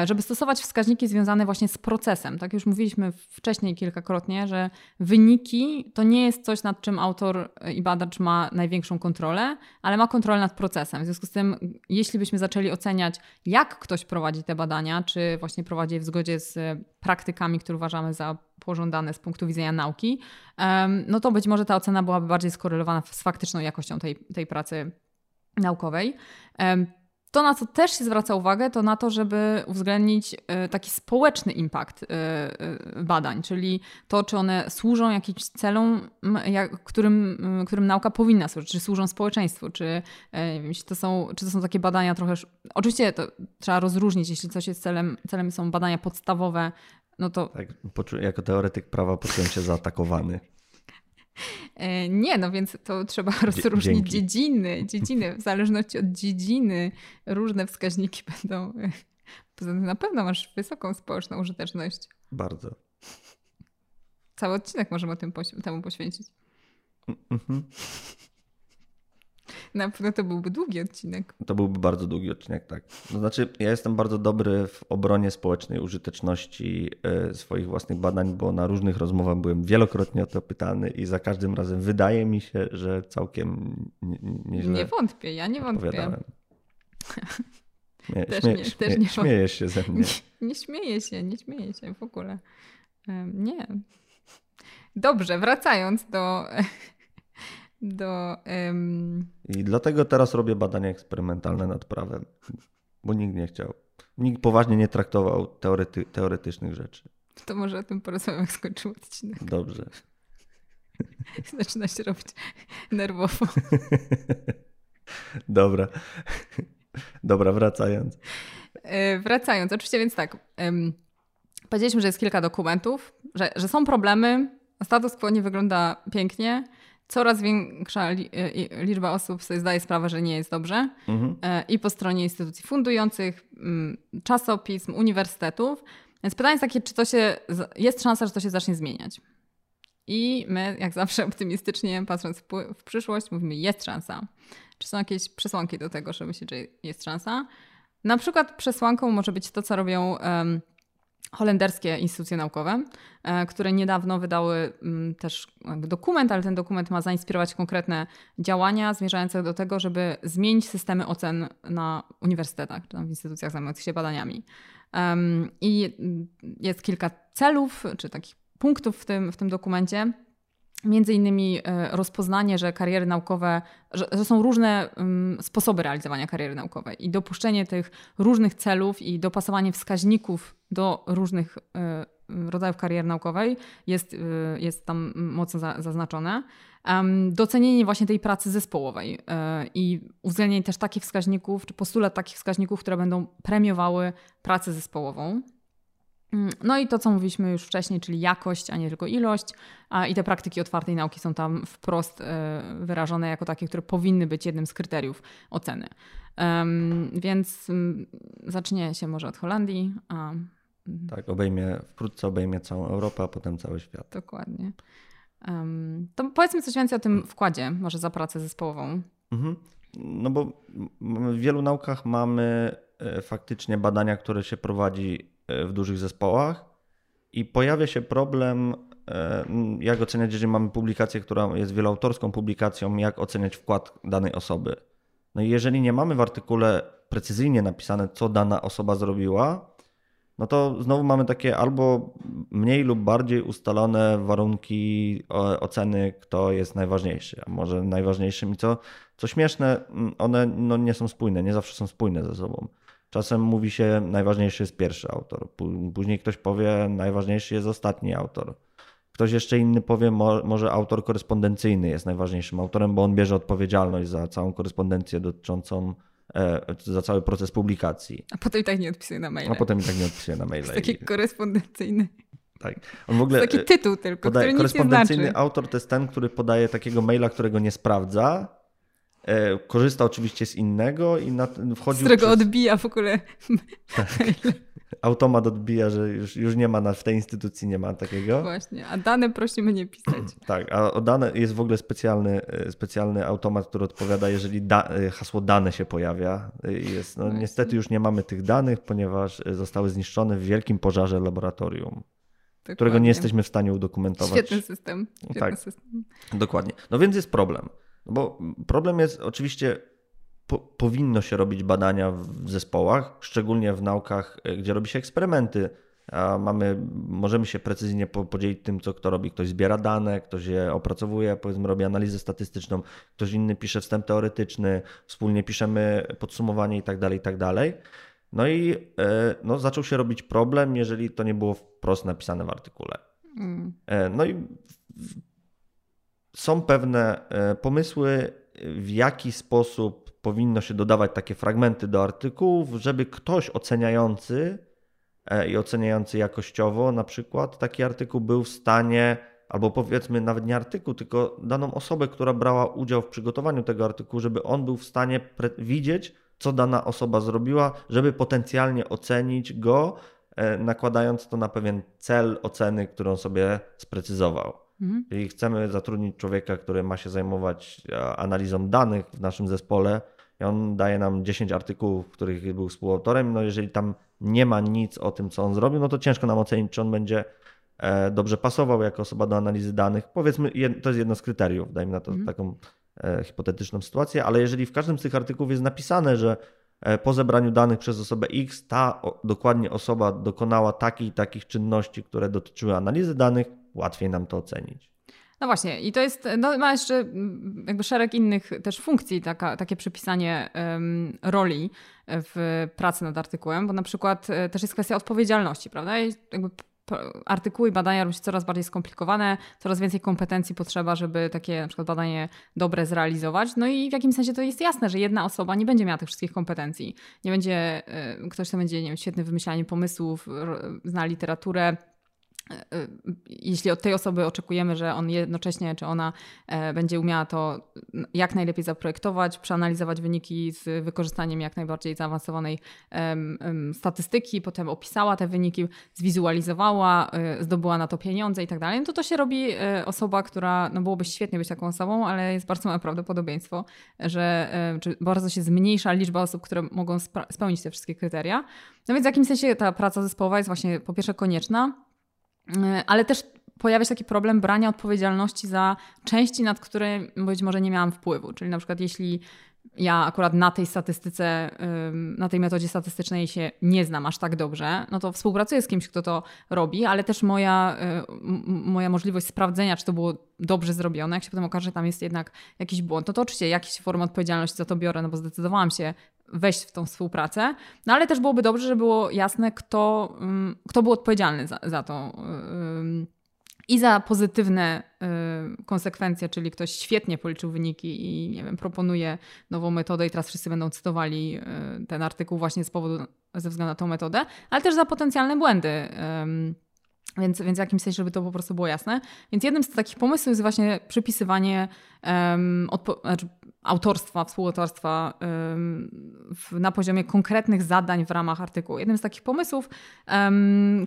żeby stosować wskaźniki związane właśnie z procesem. Tak już mówiliśmy wcześniej kilkakrotnie, że wyniki to nie jest coś, nad czym autor i badacz ma największą kontrolę, ale ma kontrolę nad procesem. W związku z tym, jeśli byśmy zaczęli oceniać, jak ktoś prowadzi te badania, czy właśnie prowadzi je w zgodzie z praktykami, które uważamy za pożądane z punktu widzenia nauki, no to być może ta ocena byłaby bardziej skorelowana z faktyczną jakością tej, tej pracy naukowej. To, na co też się zwraca uwagę, to na to, żeby uwzględnić e, taki społeczny impact e, e, badań, czyli to, czy one służą jakimś celom, którym, którym nauka powinna służyć, czy służą społeczeństwu, czy, czy, to są, czy to są takie badania trochę. Oczywiście to trzeba rozróżnić, jeśli coś jest celem, celem są badania podstawowe, no to. Tak, jako teoretyk prawa poczułem się zaatakowany. E, nie, no więc to trzeba rozróżnić Dzięki. dziedziny. Dziedziny, w zależności od dziedziny różne wskaźniki będą. Poza tym na pewno masz wysoką społeczną użyteczność. Bardzo. Cały odcinek możemy tym, temu poświęcić. Mm -hmm. Na pewno to byłby długi odcinek. To byłby bardzo długi odcinek, tak. To znaczy, ja jestem bardzo dobry w obronie społecznej użyteczności e, swoich własnych badań, bo na różnych rozmowach byłem wielokrotnie o to pytany i za każdym razem wydaje mi się, że całkiem nieźle Nie wątpię, ja nie wątpię. Śmie, Też śmie, nie- śmie, też nie śmiejesz się ze mnie. Nie, nie śmieję się, nie śmieję się w ogóle. Nie. Dobrze, wracając do. Do I dlatego teraz robię badania eksperymentalne nad prawem, bo nikt nie chciał. Nikt poważnie nie traktował teorety, teoretycznych rzeczy. to może o tym porozmawiam, jak skończymy odcinek. Dobrze. Zaczyna się robić nerwowo. Dobra. Dobra, wracając. E, Wracając, oczywiście więc tak. Powiedzieliśmy, że jest kilka dokumentów, że, że są problemy, status quo nie wygląda pięknie. Coraz większa li, e, liczba osób sobie zdaje sprawę, że nie jest dobrze. Mhm. E, I po stronie instytucji fundujących, mm, czasopism, uniwersytetów. Więc pytanie jest takie, czy to się, jest szansa, że to się zacznie zmieniać. I my, jak zawsze optymistycznie patrząc w, przyszłość, mówimy, jest szansa. Czy są jakieś przesłanki do tego, że myśleć, że jest szansa? Na przykład przesłanką może być to, co robią em, holenderskie instytucje naukowe, e, które niedawno wydały mm, też dokument, ale ten dokument ma zainspirować konkretne działania zmierzające do tego, żeby zmienić systemy ocen na uniwersytetach czy tam w instytucjach zajmujących się badaniami. I jest kilka celów czy takich punktów w tym, w tym dokumencie. Między innymi e, rozpoznanie, że kariery naukowe, że, są różne mm, sposoby realizowania kariery naukowej i dopuszczenie tych różnych celów i dopasowanie wskaźników do różnych e, rodzajów kariery naukowej jest, e, jest tam mocno za, zaznaczone. Docenienie właśnie tej pracy zespołowej i uwzględnienie też takich wskaźników, czy postulat takich wskaźników, które będą premiowały pracę zespołową. Mm, No i to, co mówiliśmy już wcześniej, czyli jakość, a nie tylko ilość. I te praktyki otwartej nauki są tam wprost e, wyrażone jako takie, które powinny być jednym z kryteriów oceny. Więc mm, zacznie się może od Holandii, a mm, Tak, obejmie, wkrótce obejmie całą Europę, a potem cały świat. dokładnie. To powiedzmy coś więcej o tym wkładzie, może za pracę zespołową. Mhm. No bo w wielu naukach mamy e, faktycznie badania, które się prowadzi w dużych zespołach i pojawia się problem, e, jak oceniać, jeżeli mamy publikację, która jest wieloautorską publikacją, jak oceniać wkład danej osoby. No i jeżeli nie mamy w artykule precyzyjnie napisane, co dana osoba zrobiła, no to znowu mamy takie albo mniej lub bardziej ustalone warunki oceny, kto jest najważniejszy, a może najważniejszym i co, co śmieszne, one no, nie są spójne, nie zawsze są spójne ze sobą. Czasem mówi się, najważniejszy jest pierwszy autor, Pó- później ktoś powie, najważniejszy jest ostatni autor. Ktoś jeszcze inny powie, mo- może autor korespondencyjny jest najważniejszym autorem, bo on bierze odpowiedzialność za całą korespondencję dotyczącą, e, za cały proces publikacji. A potem i tak nie odpisuję na maile. A potem i tak nie odpisuje na maile. Taki korespondencyjny. tak. On w To ogóle jest taki tytuł tylko, podaje, który nic nie korespondencyjny znaczy. autor to jest ten, który podaje takiego maila, którego nie sprawdza. E, korzysta oczywiście z innego i na, Z wchodził którego przez, odbija w ogóle automat odbija, że już, już nie ma na, w tej instytucji nie ma takiego. właśnie. A dane prosimy nie pisać. Tak, a o dane jest w ogóle specjalny, e, specjalny automat, który odpowiada, jeżeli da, e, hasło dane się pojawia. Jest, no, Właśnie. niestety już nie mamy tych danych, ponieważ zostały zniszczone w wielkim pożarze laboratorium, którego Dokładnie. nie jesteśmy w stanie udokumentować. Świetny system. Świetny Tak. system. Dokładnie. No więc jest problem. No bo problem jest oczywiście, po, powinno się robić badania w zespołach, szczególnie w naukach, y, gdzie robi się eksperymenty. A mamy, możemy się precyzyjnie po- podzielić tym, co kto robi. Ktoś zbiera dane, ktoś je opracowuje, powiedzmy, robi analizę statystyczną, ktoś inny pisze wstęp teoretyczny, wspólnie piszemy podsumowanie i tak dalej, i tak dalej. No i e, no, zaczął się robić problem, jeżeli to nie było wprost napisane w artykule. Mm. E, No i są pewne e, pomysły, w jaki sposób powinno się dodawać takie fragmenty do artykułów, żeby ktoś oceniający e, i oceniający jakościowo na przykład taki artykuł był w stanie, albo powiedzmy nawet nie artykuł, tylko daną osobę, która brała udział w przygotowaniu tego artykułu, żeby on był w stanie widzieć, co dana osoba zrobiła, żeby potencjalnie ocenić go, e, nakładając to na pewien cel oceny, którą sobie sprecyzował. Mhm. Jeżeli chcemy zatrudnić człowieka, który ma się zajmować e, analizą danych w naszym zespole, i on daje nam 10 artykułów, których był współautorem, no jeżeli tam nie ma nic o tym, co on zrobił, no to ciężko nam ocenić, czy on będzie e, dobrze pasował jako osoba do analizy danych. Powiedzmy, to jest jedno z kryteriów, dajmy na to Mhm. taką e, hipotetyczną sytuację, ale jeżeli w każdym z tych artykułów jest napisane, że po zebraniu danych przez osobę X ta dokładnie osoba dokonała takich takich czynności, które dotyczyły analizy danych, łatwiej nam to ocenić. No właśnie, i to jest, no, ma jeszcze mm, jakby szereg innych też funkcji, taka, takie przypisanie um, roli w pracy nad artykułem, bo na przykład e, też jest kwestia odpowiedzialności, prawda? I jakby artykuły i badania robią się coraz bardziej skomplikowane, coraz więcej kompetencji potrzeba, żeby takie na przykład badanie dobre zrealizować. No i w jakimś sensie to jest jasne, że jedna osoba nie będzie miała tych wszystkich kompetencji. Nie będzie e, ktoś, kto będzie nie wiem, świetny w wymyślaniu pomysłów, zna literaturę, jeśli od tej osoby oczekujemy, że on jednocześnie czy ona e, będzie umiała to jak najlepiej zaprojektować, przeanalizować wyniki z wykorzystaniem jak najbardziej zaawansowanej statystyki, potem opisała te wyniki, zwizualizowała, e, zdobyła na to pieniądze i tak dalej, no to to się robi osoba, która, no byłoby świetnie być taką osobą, ale jest bardzo małe prawdopodobieństwo, że czy bardzo się zmniejsza liczba osób, które mogą spełnić te wszystkie kryteria. No więc w jakimś sensie ta praca zespołowa jest właśnie po pierwsze konieczna, E, ale też pojawia się taki problem brania odpowiedzialności za części, nad które być może nie miałam wpływu. Czyli na przykład jeśli ja akurat na tej statystyce, na tej metodzie statystycznej się nie znam aż tak dobrze, no to współpracuję z kimś, kto to robi, ale też moja, moja możliwość sprawdzenia, czy to było dobrze zrobione, jak się potem okaże, że tam jest jednak jakiś błąd, no to oczywiście jakieś formę odpowiedzialności za to biorę, no bo zdecydowałam się wejść w tą współpracę, no ale też byłoby dobrze, żeby było jasne, kto, kto był odpowiedzialny za, za to i za pozytywne y, konsekwencje, czyli ktoś świetnie policzył wyniki i nie wiem, proponuje nową metodę i teraz wszyscy będą cytowali y, ten artykuł właśnie z powodu, ze względu na tą metodę, ale też za potencjalne błędy. Więc, więc w jakimś sensie, żeby to po prostu było jasne. Więc jednym z takich pomysłów jest właśnie przypisywanie um, znaczy autorstwa, współautorstwa na poziomie konkretnych zadań w ramach artykułu. Jednym z takich pomysłów,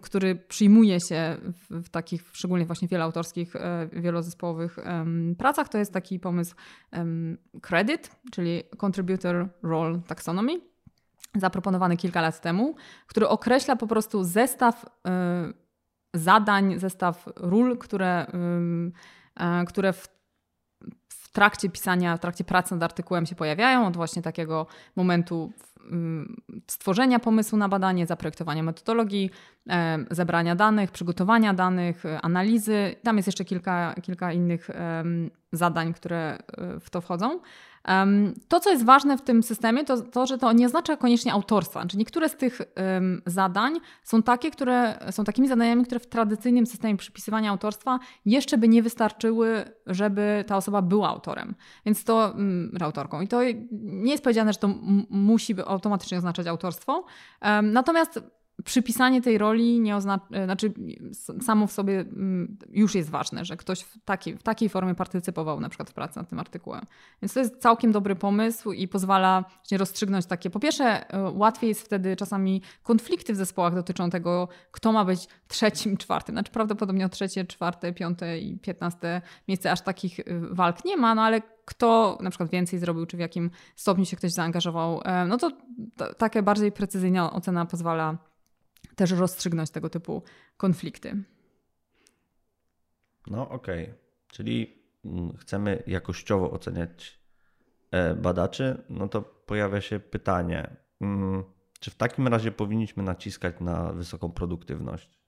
który przyjmuje się w, w, takich szczególnie właśnie wieloautorskich, e, wielozespołowych pracach, to jest taki pomysł credit, czyli Contributor Role Taxonomy zaproponowany kilka lat temu, który określa po prostu zestaw y, zadań, zestaw ról, które, e, które w, w trakcie pisania, w trakcie pracy nad artykułem się pojawiają, od właśnie takiego momentu stworzenia pomysłu na badanie, zaprojektowania metodologii, e, zebrania danych, przygotowania danych, analizy. Tam jest jeszcze kilka, kilka innych zadań, które e, w to wchodzą. To, co jest ważne w tym systemie, to to, że to nie oznacza koniecznie autorstwa. Czyli niektóre z tych um, zadań są takie, które są takimi zadaniami, które w tradycyjnym systemie przypisywania autorstwa jeszcze by nie wystarczyły, żeby ta osoba była autorem. Więc to, um, autorką. I to nie jest powiedziane, że to musi automatycznie oznaczać autorstwo. Natomiast przypisanie tej roli nie oznacza, e, znaczy samo w sobie mm, już jest ważne, że ktoś w takiej, w takiej formie partycypował na przykład w pracy nad tym artykułem. Więc to jest całkiem dobry pomysł i pozwala rozstrzygnąć takie, po pierwsze e, łatwiej jest wtedy czasami konflikty w zespołach dotyczą tego, kto ma być trzecim, czwartym. Znaczy prawdopodobnie o trzecie, czwarte, piąte i piętnaste miejsce aż takich e, walk nie ma, no ale kto na przykład więcej zrobił, czy w jakim stopniu się ktoś zaangażował, no to takie bardziej precyzyjna ocena pozwala też rozstrzygnąć tego typu konflikty. No okej, okay. czyli mm, chcemy jakościowo oceniać e, badaczy, no to pojawia się pytanie, mm, czy w takim razie powinniśmy naciskać na wysoką produktywność?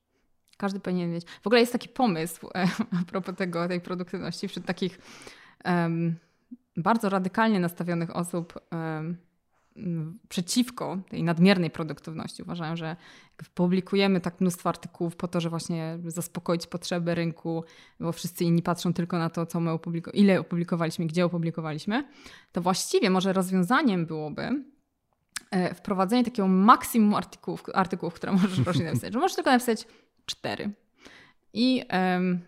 Każdy powinien wiedzieć. W ogóle jest taki pomysł e, a propos tego, tej produktywności wśród takich um, bardzo radykalnie nastawionych osób. Przeciwko tej nadmiernej produktywności. Uważają, że publikujemy tak mnóstwo artykułów po to, że właśnie zaspokoić potrzeby rynku, bo wszyscy inni patrzą tylko na to, co my opubliko ile opublikowaliśmy, gdzie opublikowaliśmy, to właściwie może rozwiązaniem byłoby e, wprowadzenie takiego maksimum artykułów, artykułów które możesz rocznie napisać. Że możesz tylko napisać cztery. I, um,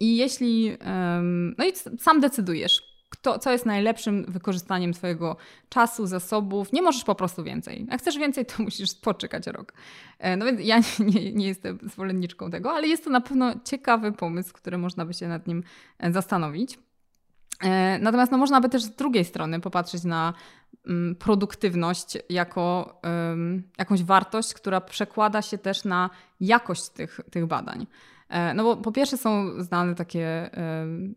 i jeśli. Um, no i sam decydujesz, kto, co jest najlepszym wykorzystaniem Twojego czasu, zasobów. Nie możesz po prostu więcej. Jak chcesz więcej, to musisz poczekać rok. E, no więc ja nie, nie jestem zwolenniczką tego, ale jest to na pewno ciekawy pomysł, który można by się nad nim e, zastanowić. E, natomiast no, można by też z drugiej strony popatrzeć na mm, produktywność jako jakąś wartość, która przekłada się też na jakość tych, tych badań. E, no bo po pierwsze są znane takie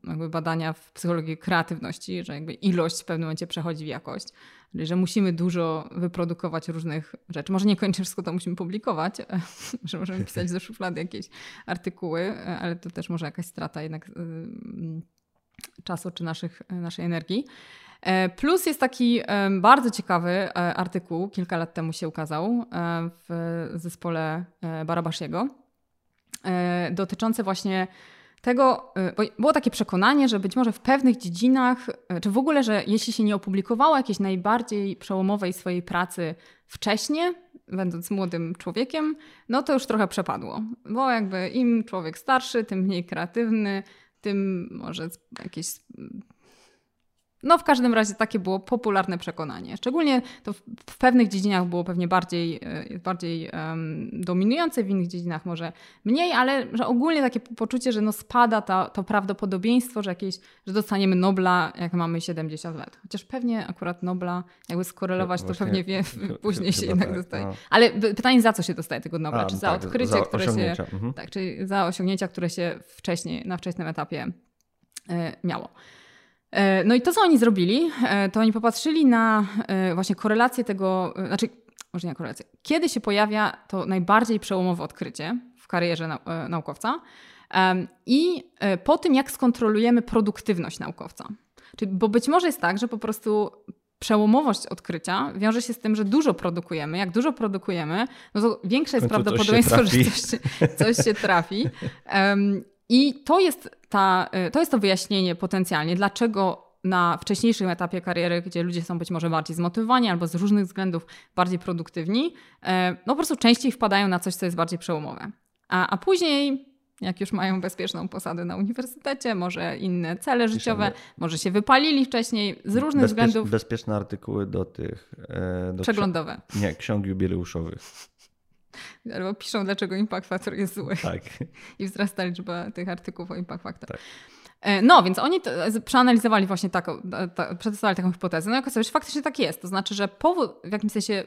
jakby badania w psychologii kreatywności, że jakby ilość w pewnym momencie przechodzi w jakość. Czyli, że musimy dużo wyprodukować różnych rzeczy. Może nie kończyć wszystko to musimy publikować, że możemy pisać ze szuflady jakieś artykuły, e, ale to też może jakaś strata jednak czasu czy naszych, naszej energii. E, plus jest taki bardzo ciekawy artykuł, kilka lat temu się ukazał w zespole Barabashiego, dotyczący właśnie tego, y, bo było takie przekonanie, że być może w pewnych dziedzinach, y, czy w ogóle, że jeśli się nie opublikowało jakiejś najbardziej przełomowej swojej pracy wcześniej, będąc młodym człowiekiem, no to już trochę przepadło. Bo jakby im człowiek starszy, tym mniej kreatywny, tym może jakieś no, w każdym razie takie było popularne przekonanie. Szczególnie to w, w pewnych dziedzinach było pewnie bardziej, e, bardziej um, dominujące, w innych dziedzinach może mniej, ale że ogólnie takie poczucie, że no spada ta, to prawdopodobieństwo, że, jakieś, że dostaniemy Nobla, jak mamy 70 lat. Chociaż pewnie akurat Nobla, jakby skorelować, to pewnie wie, później się jednak tak, dostaje. No. Ale pytanie, za co się dostaje tego Nobla? A, czy za tak, odkrycie, za które się. Mhm. Tak, czy za osiągnięcia, które się wcześniej, na wczesnym etapie y, miało. E, no i to, co oni zrobili, e, to oni popatrzyli na e, właśnie korelację tego, znaczy, może nie korelację, kiedy się pojawia to najbardziej przełomowe odkrycie w karierze naukowca i po tym, jak skontrolujemy produktywność naukowca. Czyli, bo być może jest tak, że po prostu przełomowość odkrycia wiąże się z tym, że dużo produkujemy. Jak dużo produkujemy, no to większe jest prawdopodobieństwo, że coś się, coś się trafi. I to jest, ta, y, to jest to wyjaśnienie potencjalnie, dlaczego na wcześniejszym etapie kariery, gdzie ludzie są być może bardziej zmotywowani albo z różnych względów bardziej produktywni, e, no po prostu częściej wpadają na coś, co jest bardziej przełomowe. A, a później, jak już mają bezpieczną posadę na uniwersytecie, może inne cele życiowe, może się wypalili wcześniej, z różnych Bezpiecz, względów. Bezpieczne artykuły do tych. E, do Przeglądowe. nie, ksiąg jubileuszowych. Albo piszą, dlaczego impact factor jest zły. Tak. I wzrasta liczba tych artykułów o impact factor. Tak. E, no, więc oni przeanalizowali właśnie taką, ta, przedstawili taką hipotezę. No i okazało się, że faktycznie tak jest. To znaczy, że powód w jakimś sensie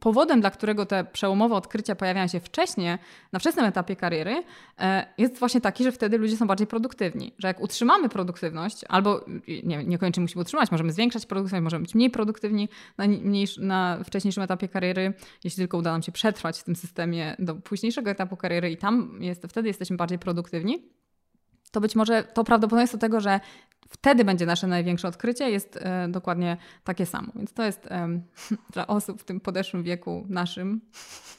powodem, dla którego te przełomowe odkrycia pojawiają się wcześniej, na wczesnym etapie kariery, e, jest właśnie taki, że wtedy ludzie są bardziej produktywni. Że jak utrzymamy produktywność, albo nie, niekoniecznie musimy utrzymać, możemy zwiększać produktywność, możemy być mniej produktywni na, na wcześniejszym etapie kariery, jeśli tylko uda nam się przetrwać w tym systemie do późniejszego etapu kariery i tam jest, wtedy jesteśmy bardziej produktywni to być może to prawdopodobieństwo tego, że wtedy będzie nasze największe odkrycie, jest e, dokładnie takie samo. Więc to jest e, dla osób w tym podeszłym wieku naszym,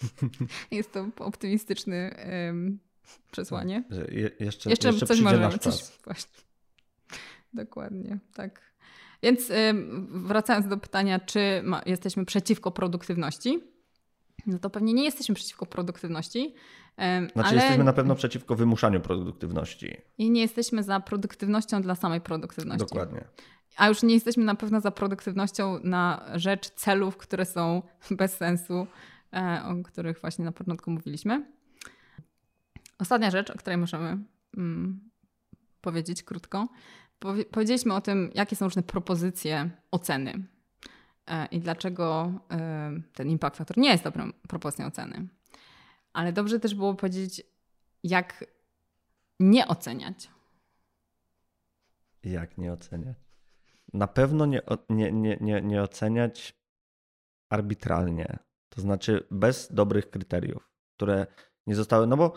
jest to optymistyczne e, przesłanie. Je, jeszcze, jeszcze, jeszcze coś możemy. Coś, właśnie. Dokładnie, tak. Więc wracając do pytania, czy ma, jesteśmy przeciwko produktywności, no to pewnie nie jesteśmy przeciwko produktywności. Znaczy, ale... jesteśmy na pewno przeciwko wymuszaniu produktywności. I nie jesteśmy za produktywnością dla samej produktywności. Dokładnie. A już nie jesteśmy na pewno za produktywnością na rzecz celów, które są bez sensu, e, o których właśnie na początku mówiliśmy. Ostatnia rzecz, o której możemy mm, powiedzieć krótko. Powiedzieliśmy o tym, jakie są różne propozycje oceny e, i dlaczego e, ten impact factor nie jest dobrą propozycją oceny. Ale dobrze też było powiedzieć, jak nie oceniać. Jak nie oceniać? Na pewno nie, nie, nie, nie, nie oceniać arbitralnie. To znaczy bez dobrych kryteriów, które nie zostały. No bo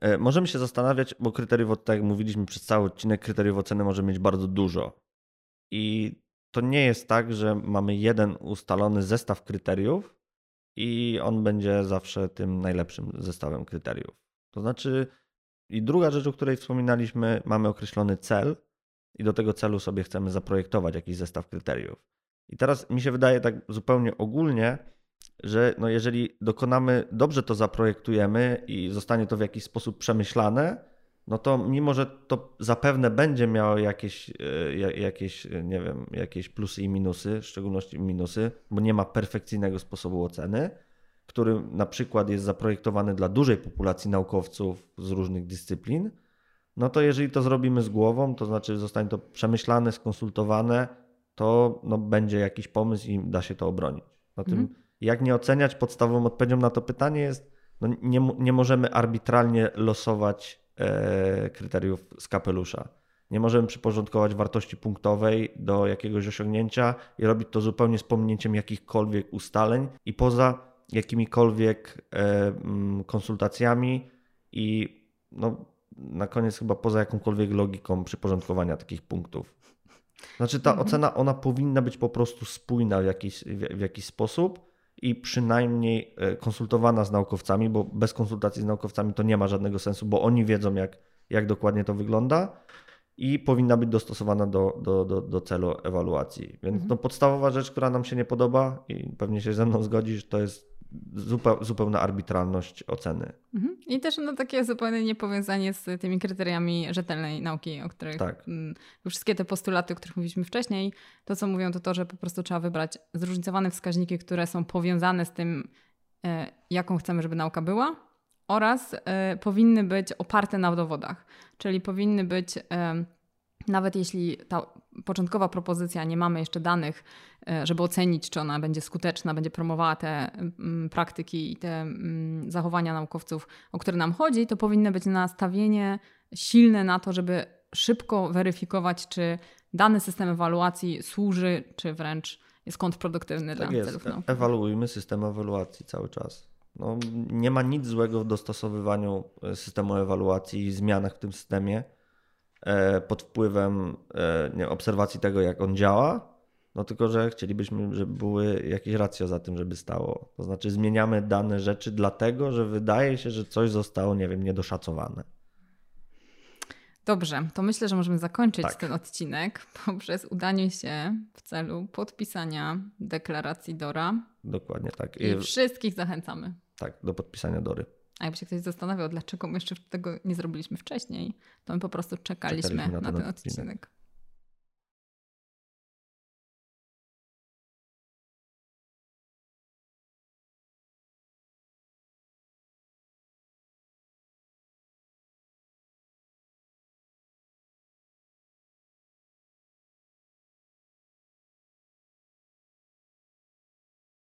e, możemy się zastanawiać, bo kryteriów, tak jak mówiliśmy przez cały odcinek, kryteriów oceny może mieć bardzo dużo. I to nie jest tak, że mamy jeden ustalony zestaw kryteriów, i on będzie zawsze tym najlepszym zestawem kryteriów. To znaczy, i druga rzecz, o której wspominaliśmy, mamy określony cel i do tego celu sobie chcemy zaprojektować jakiś zestaw kryteriów. I teraz mi się wydaje tak zupełnie ogólnie, że no jeżeli dokonamy, dobrze to zaprojektujemy i zostanie to w jakiś sposób przemyślane, no to mimo, że to zapewne będzie miało jakieś, e, jakieś, e, nie wiem, jakieś plusy i minusy, w szczególności minusy, bo nie ma perfekcyjnego sposobu oceny, który na przykład jest zaprojektowany dla dużej populacji naukowców z różnych dyscyplin, no to jeżeli to zrobimy z głową, to znaczy zostanie to przemyślane, skonsultowane, to no, będzie jakiś pomysł i da się to obronić. Na tym, mhm. jak nie oceniać, podstawową odpowiedzią na to pytanie jest no nie, nie możemy arbitralnie losować kryteriów z kapelusza. Nie możemy przyporządkować wartości punktowej do jakiegoś osiągnięcia i robić to zupełnie z pominięciem jakichkolwiek ustaleń i poza jakimikolwiek e, mm, konsultacjami i no, na koniec chyba poza jakąkolwiek logiką przyporządkowania takich punktów. Znaczy ta mhm. ocena, ona powinna być po prostu spójna w jakiś, w jakiś sposób i przynajmniej e, konsultowana z naukowcami, bo bez konsultacji z naukowcami to nie ma żadnego sensu, bo oni wiedzą, jak, jak dokładnie to wygląda i powinna być dostosowana do, do, do, do celu ewaluacji. Więc mhm. no, podstawowa rzecz, która nam się nie podoba i pewnie się ze mną zgodzisz, to jest zupełna arbitralność oceny. Mhm. I też no, takie zupełne niepowiązanie z tymi kryteriami rzetelnej nauki, o których tak. Wszystkie te postulaty, o których mówiliśmy wcześniej, to co mówią to to, że po prostu trzeba wybrać zróżnicowane wskaźniki, które są powiązane z tym, e, jaką chcemy, żeby nauka była oraz e, powinny być oparte na dowodach, czyli powinny być nawet jeśli ta początkowa propozycja, nie mamy jeszcze danych, e, żeby ocenić, czy ona będzie skuteczna, będzie promowała te mm, praktyki i te mm, zachowania naukowców, o które nam chodzi, to powinno być nastawienie silne na to, żeby szybko weryfikować, czy dany system ewaluacji służy, czy wręcz jest kontrproduktywny tak dla jest. celów nauki. Ewaluujmy system ewaluacji cały czas. No, nie ma nic złego w dostosowywaniu e, systemu ewaluacji i zmianach w tym systemie pod wpływem e, nie, obserwacji tego, jak on działa, no tylko, że chcielibyśmy, żeby były jakieś racje za tym, żeby stało. To znaczy zmieniamy dane rzeczy dlatego, że wydaje się, że coś zostało, nie wiem, niedoszacowane. Dobrze, to myślę, że możemy zakończyć tak. ten odcinek poprzez udanie się w celu podpisania deklaracji Dora. Dokładnie tak. I, I wszystkich zachęcamy. Tak, do podpisania Dory. A jakby się ktoś zastanawiał, dlaczego my jeszcze tego nie zrobiliśmy wcześniej, to my po prostu czekaliśmy, czekaliśmy na, na, ten, ten odcinek. odcinek.